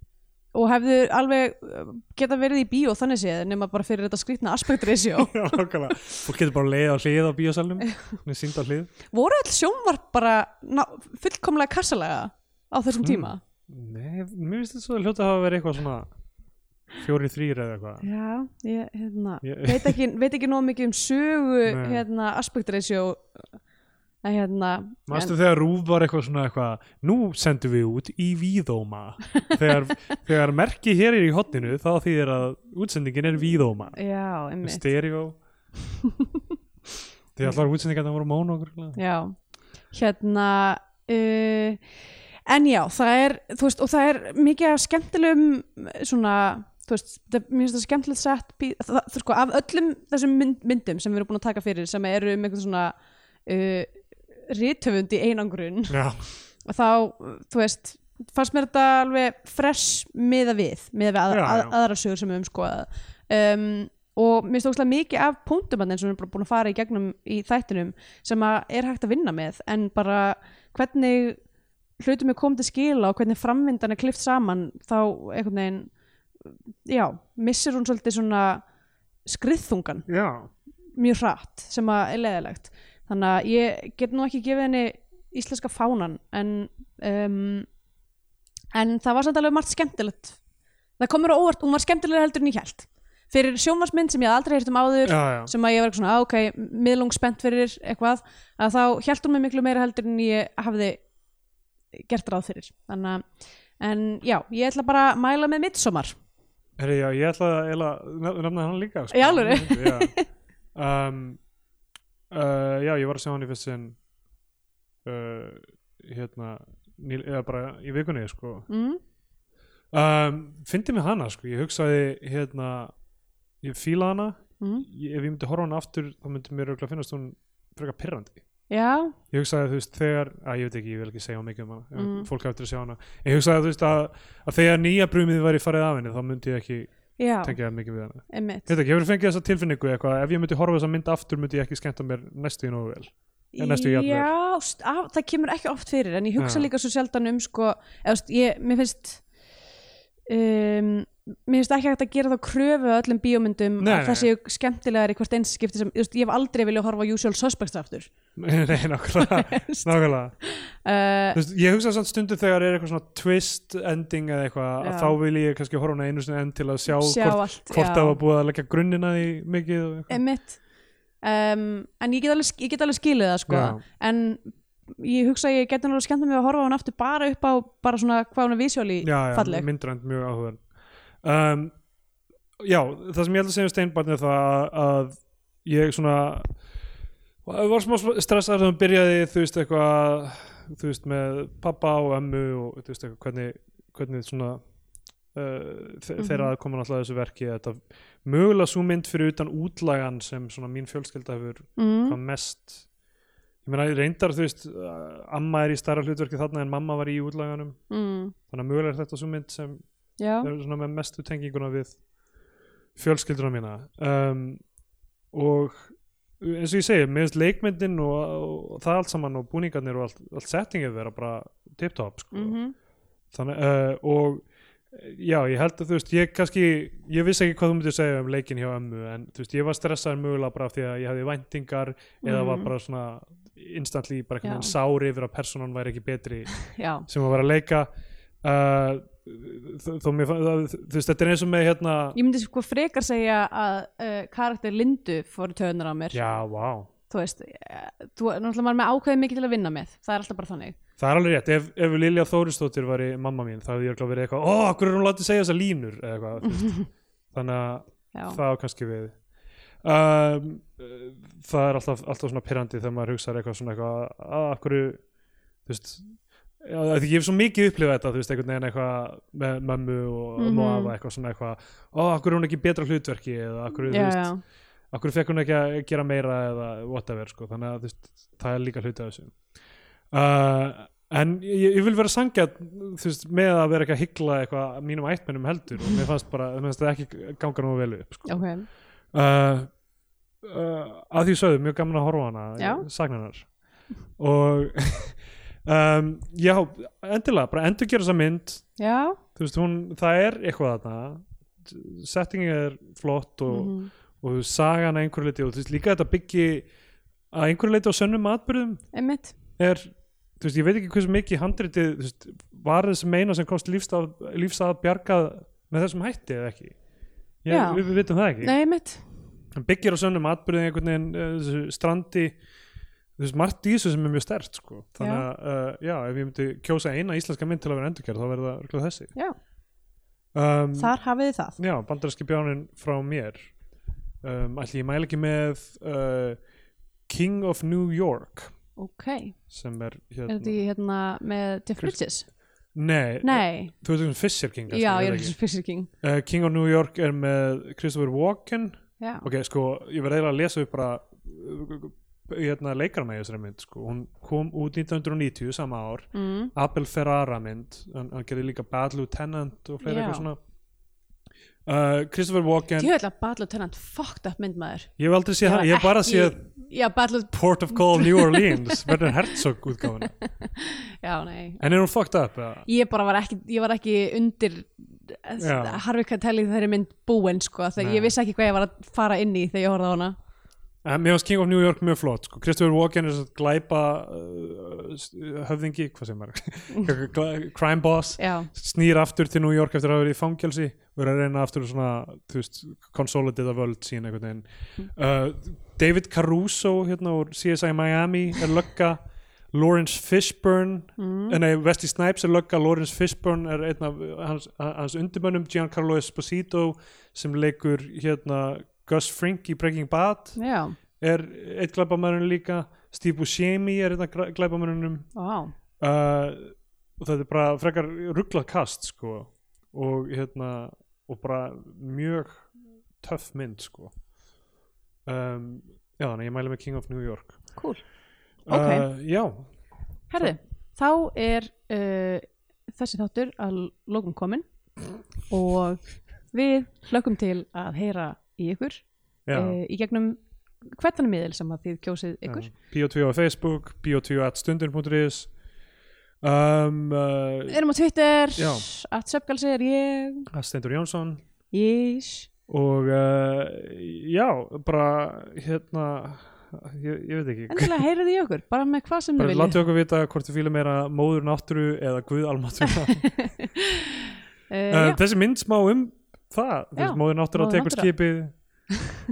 og hefðu alveg uh, geta verið í bíó þannig séð nema bara fyrir þetta skrýtna aspect ratio Já, nákvæmlega. Fólk getur bara leið á hlið á bíósalnum Hún er sínd á hlið. Voru all sjónvarp bara ná, fullkomlega kassalega á þessum Mm. tíma? Nei, mér finnst þetta svo að hljóta að hafa verið eitthvað svona fjóri þrýr eða eitthvað. Já, ég hérna, Ég- veit ekki, ekki nóg mikið um sögu hérna, aspect ratio hérna Manstu þegar Rúf var eitthvað svona eitthvað Nú sendum við út í víðóma. Þegar, þegar merki hér er í hotninu þá þýðir að útsendingin er víðóma. Já, einmitt. Stereo. Þegar allar útsendingar það voru mónogur já, hérna uh, en já, það er þú veist, og það er mikið af skemmtilegum svona, þú veist það, mér finnst það skemmtilegt sett það, það, sko, af öllum þessum mynd, myndum sem við erum búin að taka fyrir sem eru um einhvern svona uh, rithöfund í einangrun. Já, og þá, þú veist fannst mér þetta alveg fresh miða við, miða við að, Já, að, já. aðra sögur sem við höfum skoðað. Um, og mér stókslega mikið af punktum þarna eins og við erum búin að fara í gegnum í þættinum sem að er hægt að vinna með en bara hvernig hlutum er komið til skila og hvernig framvindan er klift saman þá einhvern veginn já, missir hún svolítið svona skriðþungan. Já. Mjög hratt sem að er leðilegt þannig að ég get nú ekki gefið henni íslenska fánan en um, en það var samt alveg margt skemmtilegt. Það komur á óvart, hún var skemmtilega heldur en ég held fyrir sjónvarsmynd sem ég aldrei heyrt um áður Já, já, sem að ég var eitthvað svona, "Ah, ok, miðlung spennt fyrir eitthvað, að þá held hún mig miklu meira heldur en ég hafði gert ráð fyrir. Þannig að, en já, ég ætla bara að mæla með midsommar Herri, já, ég ætla að nefna hann líka sko. Já. um, uh, já, ég var að sjá hann í fyrst sinn uh, hérna ný, eða bara í vikunni sko. mm. um, fyndi mig hana sko. ég hugsaði hérna ég fíla hana Mm. ég, ef ég myndi horfa hana aftur þá myndi mér örugglega finnast hún frekar pirrandi já, ég hugsaði þú veist þegar að ég veit ekki, ég vil ekki segja mikið um hana Mm. fólk hafði til að sjá hana ég hugsaði þú veist að, að þegar nýja brumið væri farið af henni þá myndi ég ekki tengja mikið við ég hefur fengið þessa tilfinningu eitthvað? Ef ég myndi horfa á þessa mynd aftur myndi ég ekki skemmta mér næstu í nógu vel. Já, af, það kemur ekki oft fyrir en ég hugsa Já. líka svo sjaldan um sko, eða, ég, mér finnst um, mér finnst ekki hægt að gera þá kröfu á öllum bíómyndum Nei, að það séu skemmtilegar í hvert eins skipti sem, ég hef aldrei viljað horfa á Usual Suspects aftur Nei, nákvæmlega, nákvæmlega. uh, veist, Ég hugsa samt stundu þegar er eitthvað svona twist ending eða eitthvað að þá vil ég kannski horfa hana einu sinni enn til að sjá, sjá hvort, allt hvort það var búið að leggja grunnina í mikið. Einmitt. um, en ég get, alveg, ég get alveg skilið það sko. Já. en ég hugsa að ég geti náttúrulega skemmt mig að horfa á hann aftur bara upp á bara svona hvað hún er um, Já, það sem ég held að segja um Steinbarn er það að- ég svona var smá stressaður þegar hún byrjaði þú veist eitthvað þú veist með pappa og ömmu og þú veist eitthvað hvernig, hvernig svona uh, þe Mhm. þeirra að koma náttúrulega að þessu verki þetta mögulega svo mynd fyrir utan útlagan sem svona mín fjölskylda hefur mm. hvað mest ég meina reyndar þú veist uh, amma er í stærra hlutverki þarna en mamma var í útlaganum Mm. þannig að mögulega er þetta svo mynd sem já, er svona með mestu tenginguna við fjölskylduna mína. Um, og eins og ég segi, mér finnst leikmyndin og, og það allt saman og búningarnir og allt, allt settingið vera bara tip-top sko. mm þannig uh, og já, ég held að þú veist, ég kannski ég vissi ekki hvað þú myndir segja um leikin hjá ömmu en þú veist, ég var stressaður mögulega bara af því að ég hefði væntingar eða var Mhm. bara svona instantly bara einhvern veginn sári yfir að personan væri ekki betri sem að vera að leika. Uh, þó þó mér fann þú veist, þetta er eins og með hérna ég myndi sko frekar segja að uh, karakter Lindu fór töðunar á mér. Já, vá, þú veist, eh, þú er náttúrulega með ákveðið mikið til að vinna með. Það er alltaf bara þannig. Það er alveg rétt. Ef, ef Lilja Þórisdóttir var í mamma mín þá hefði ég verið eitthvað, ó, okkur er hún látið segja þessar línur? eða eitthvað, þannig að það á kannski við. Um, það er alltaf, alltaf svona pyrrandi þegar maður hugsaður eitthvað svona eitthvað að þú veist Já, ég hef svo mikið upplifað þetta, þú veist, einhvern veginn eitthvað með mömmu og ömmu og Mhm. afa eitthvað svona eitthvað, ó, akkur er hún ekki betra hlutverki eða akkur, þú já, veist, akkur fekk hún ekki að gera meira eða whatever, sko, þannig að þú veist, það er líka hluti af þessu. Uh, en ég, ég vil vera sangja þú veist, með að vera ekki að hyggla eitthvað mínum ættmennum heldur. Og mér fannst bara, mér fannst það ekki ganga nú vel upp, sko. Ok. Uh, uh, að því sögðu, mjög gaman að horfa hana og um, já, endilega bara endur gera þessa mynd. Já, veist, hún, það er eitthvað þarna. Settingin er flott og, mhm, og þú veist, sagan að einhverju leiti og þú veist, líka þetta byggi að einhverju leiti á sönnum atbyrðum einmitt. er, þú veist, ég veit ekki hversu mikið handritið, þú veist, var þessi meina sem komst lífsað, lífsað bjargað með þessum hætti eða ekki? Ég, Já. við, við vitum það ekki. Nei, einmitt, hann byggir á sönnum atbyrðin einhvern veginn uh, strandi þú veist, margt í þessu sem er mjög stert sko. þannig að, uh, já, ef ég myndi kjósa eina íslenska mynd til að vera endurkjörð þá verður það örugglega þessi. Um, þar hafið þið það. Já, bandarinski bjánin frá mér. Um, ætli ég mæla ekki með uh, King of New York ok, sem er er hérna þetta í hérna með Jeff Bridges? nei, nei, þú veist um Fisher King já, er ég er ekki? Fisher King. Uh, King of New York er með Christopher Walken. Já, ok, sko, ég verði eiginlega að lesa upp bara hérna leikarna í þessari mynd sko. hún kom út 1990 sama ár mm, Abel Ferrara mynd hann, hann gerði líka Bad Lieutenant og fleiri eitthvað svona uh, Christopher Walken ég veit að Bad Lieutenant fucked up mynd maður ég hef aldrei séð hann, ég hef bara séð já, Port of Call New Orleans verður Herzog nei en er hún fucked up? eða? ég bara var ekki, ég var ekki undir. Harvey Keitel í þeirri mynd búin sko, þegar ég vissi ekki hvað ég var að fara inn í þegar ég horfði á hana En mér finnst King of New York mjög flott sko. Christopher Walken er svo glæpa uh, höfðingi, hvað sem er crime boss já, snýr aftur til New York eftir að hafa verið í fangelsi og er að reyna aftur svona consolidate völd sín einhvern veginn uh, David Caruso hérna úr CSI Miami er lögga Lawrence Fishburne mm. mm. nei, Wesley Snipes er lögga Lawrence Fishburne er einn af hans, hans undirmönnum Giancarlo Esposito sem leikur hérna Gus Frink í Breaking Bad já, er eitt glæpamæðurinn líka. Steve Buscemi er einn af glæpamæðurinnum vá. Uh, og þetta er bara frekar rugglað kast sko. Og hérna og bara mjög töff mynd sko. Um, já þannig ég mæli með King of New York. Cool, Ok. uh, já, herði, þá er uh, þessi þáttur að lókum komin og við hlökkum til að heyra í ykkur uh, í gegnum hvernig miðil sem að þið kjósið ykkur? Bio2 á Facebook Bio2 at stundin.is um, uh, erum á Twitter, Já. að Söpgalsi er ég, Stendur Jónsson. Ég og uh, já, bara hérna ég, ég veit ekki. Endilega heyrið í okkur, bara með hvað sem þið bara viljið. láttu okkur vita hvort þið fýla meira móður náttúru eða guð almáttur uh, uh, já, þessi mynd smá um það Já, móður náttúra móðir tekur skipið.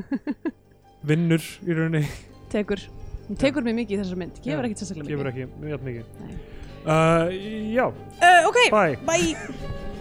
Vinnur í rauninni. Tekur. Hún tekur mig mikið í þessar mynd, gefur ekkert sérstaklega gefur mikið. ekki, mjög mikið. Uh, já, uh, ok, bye. bye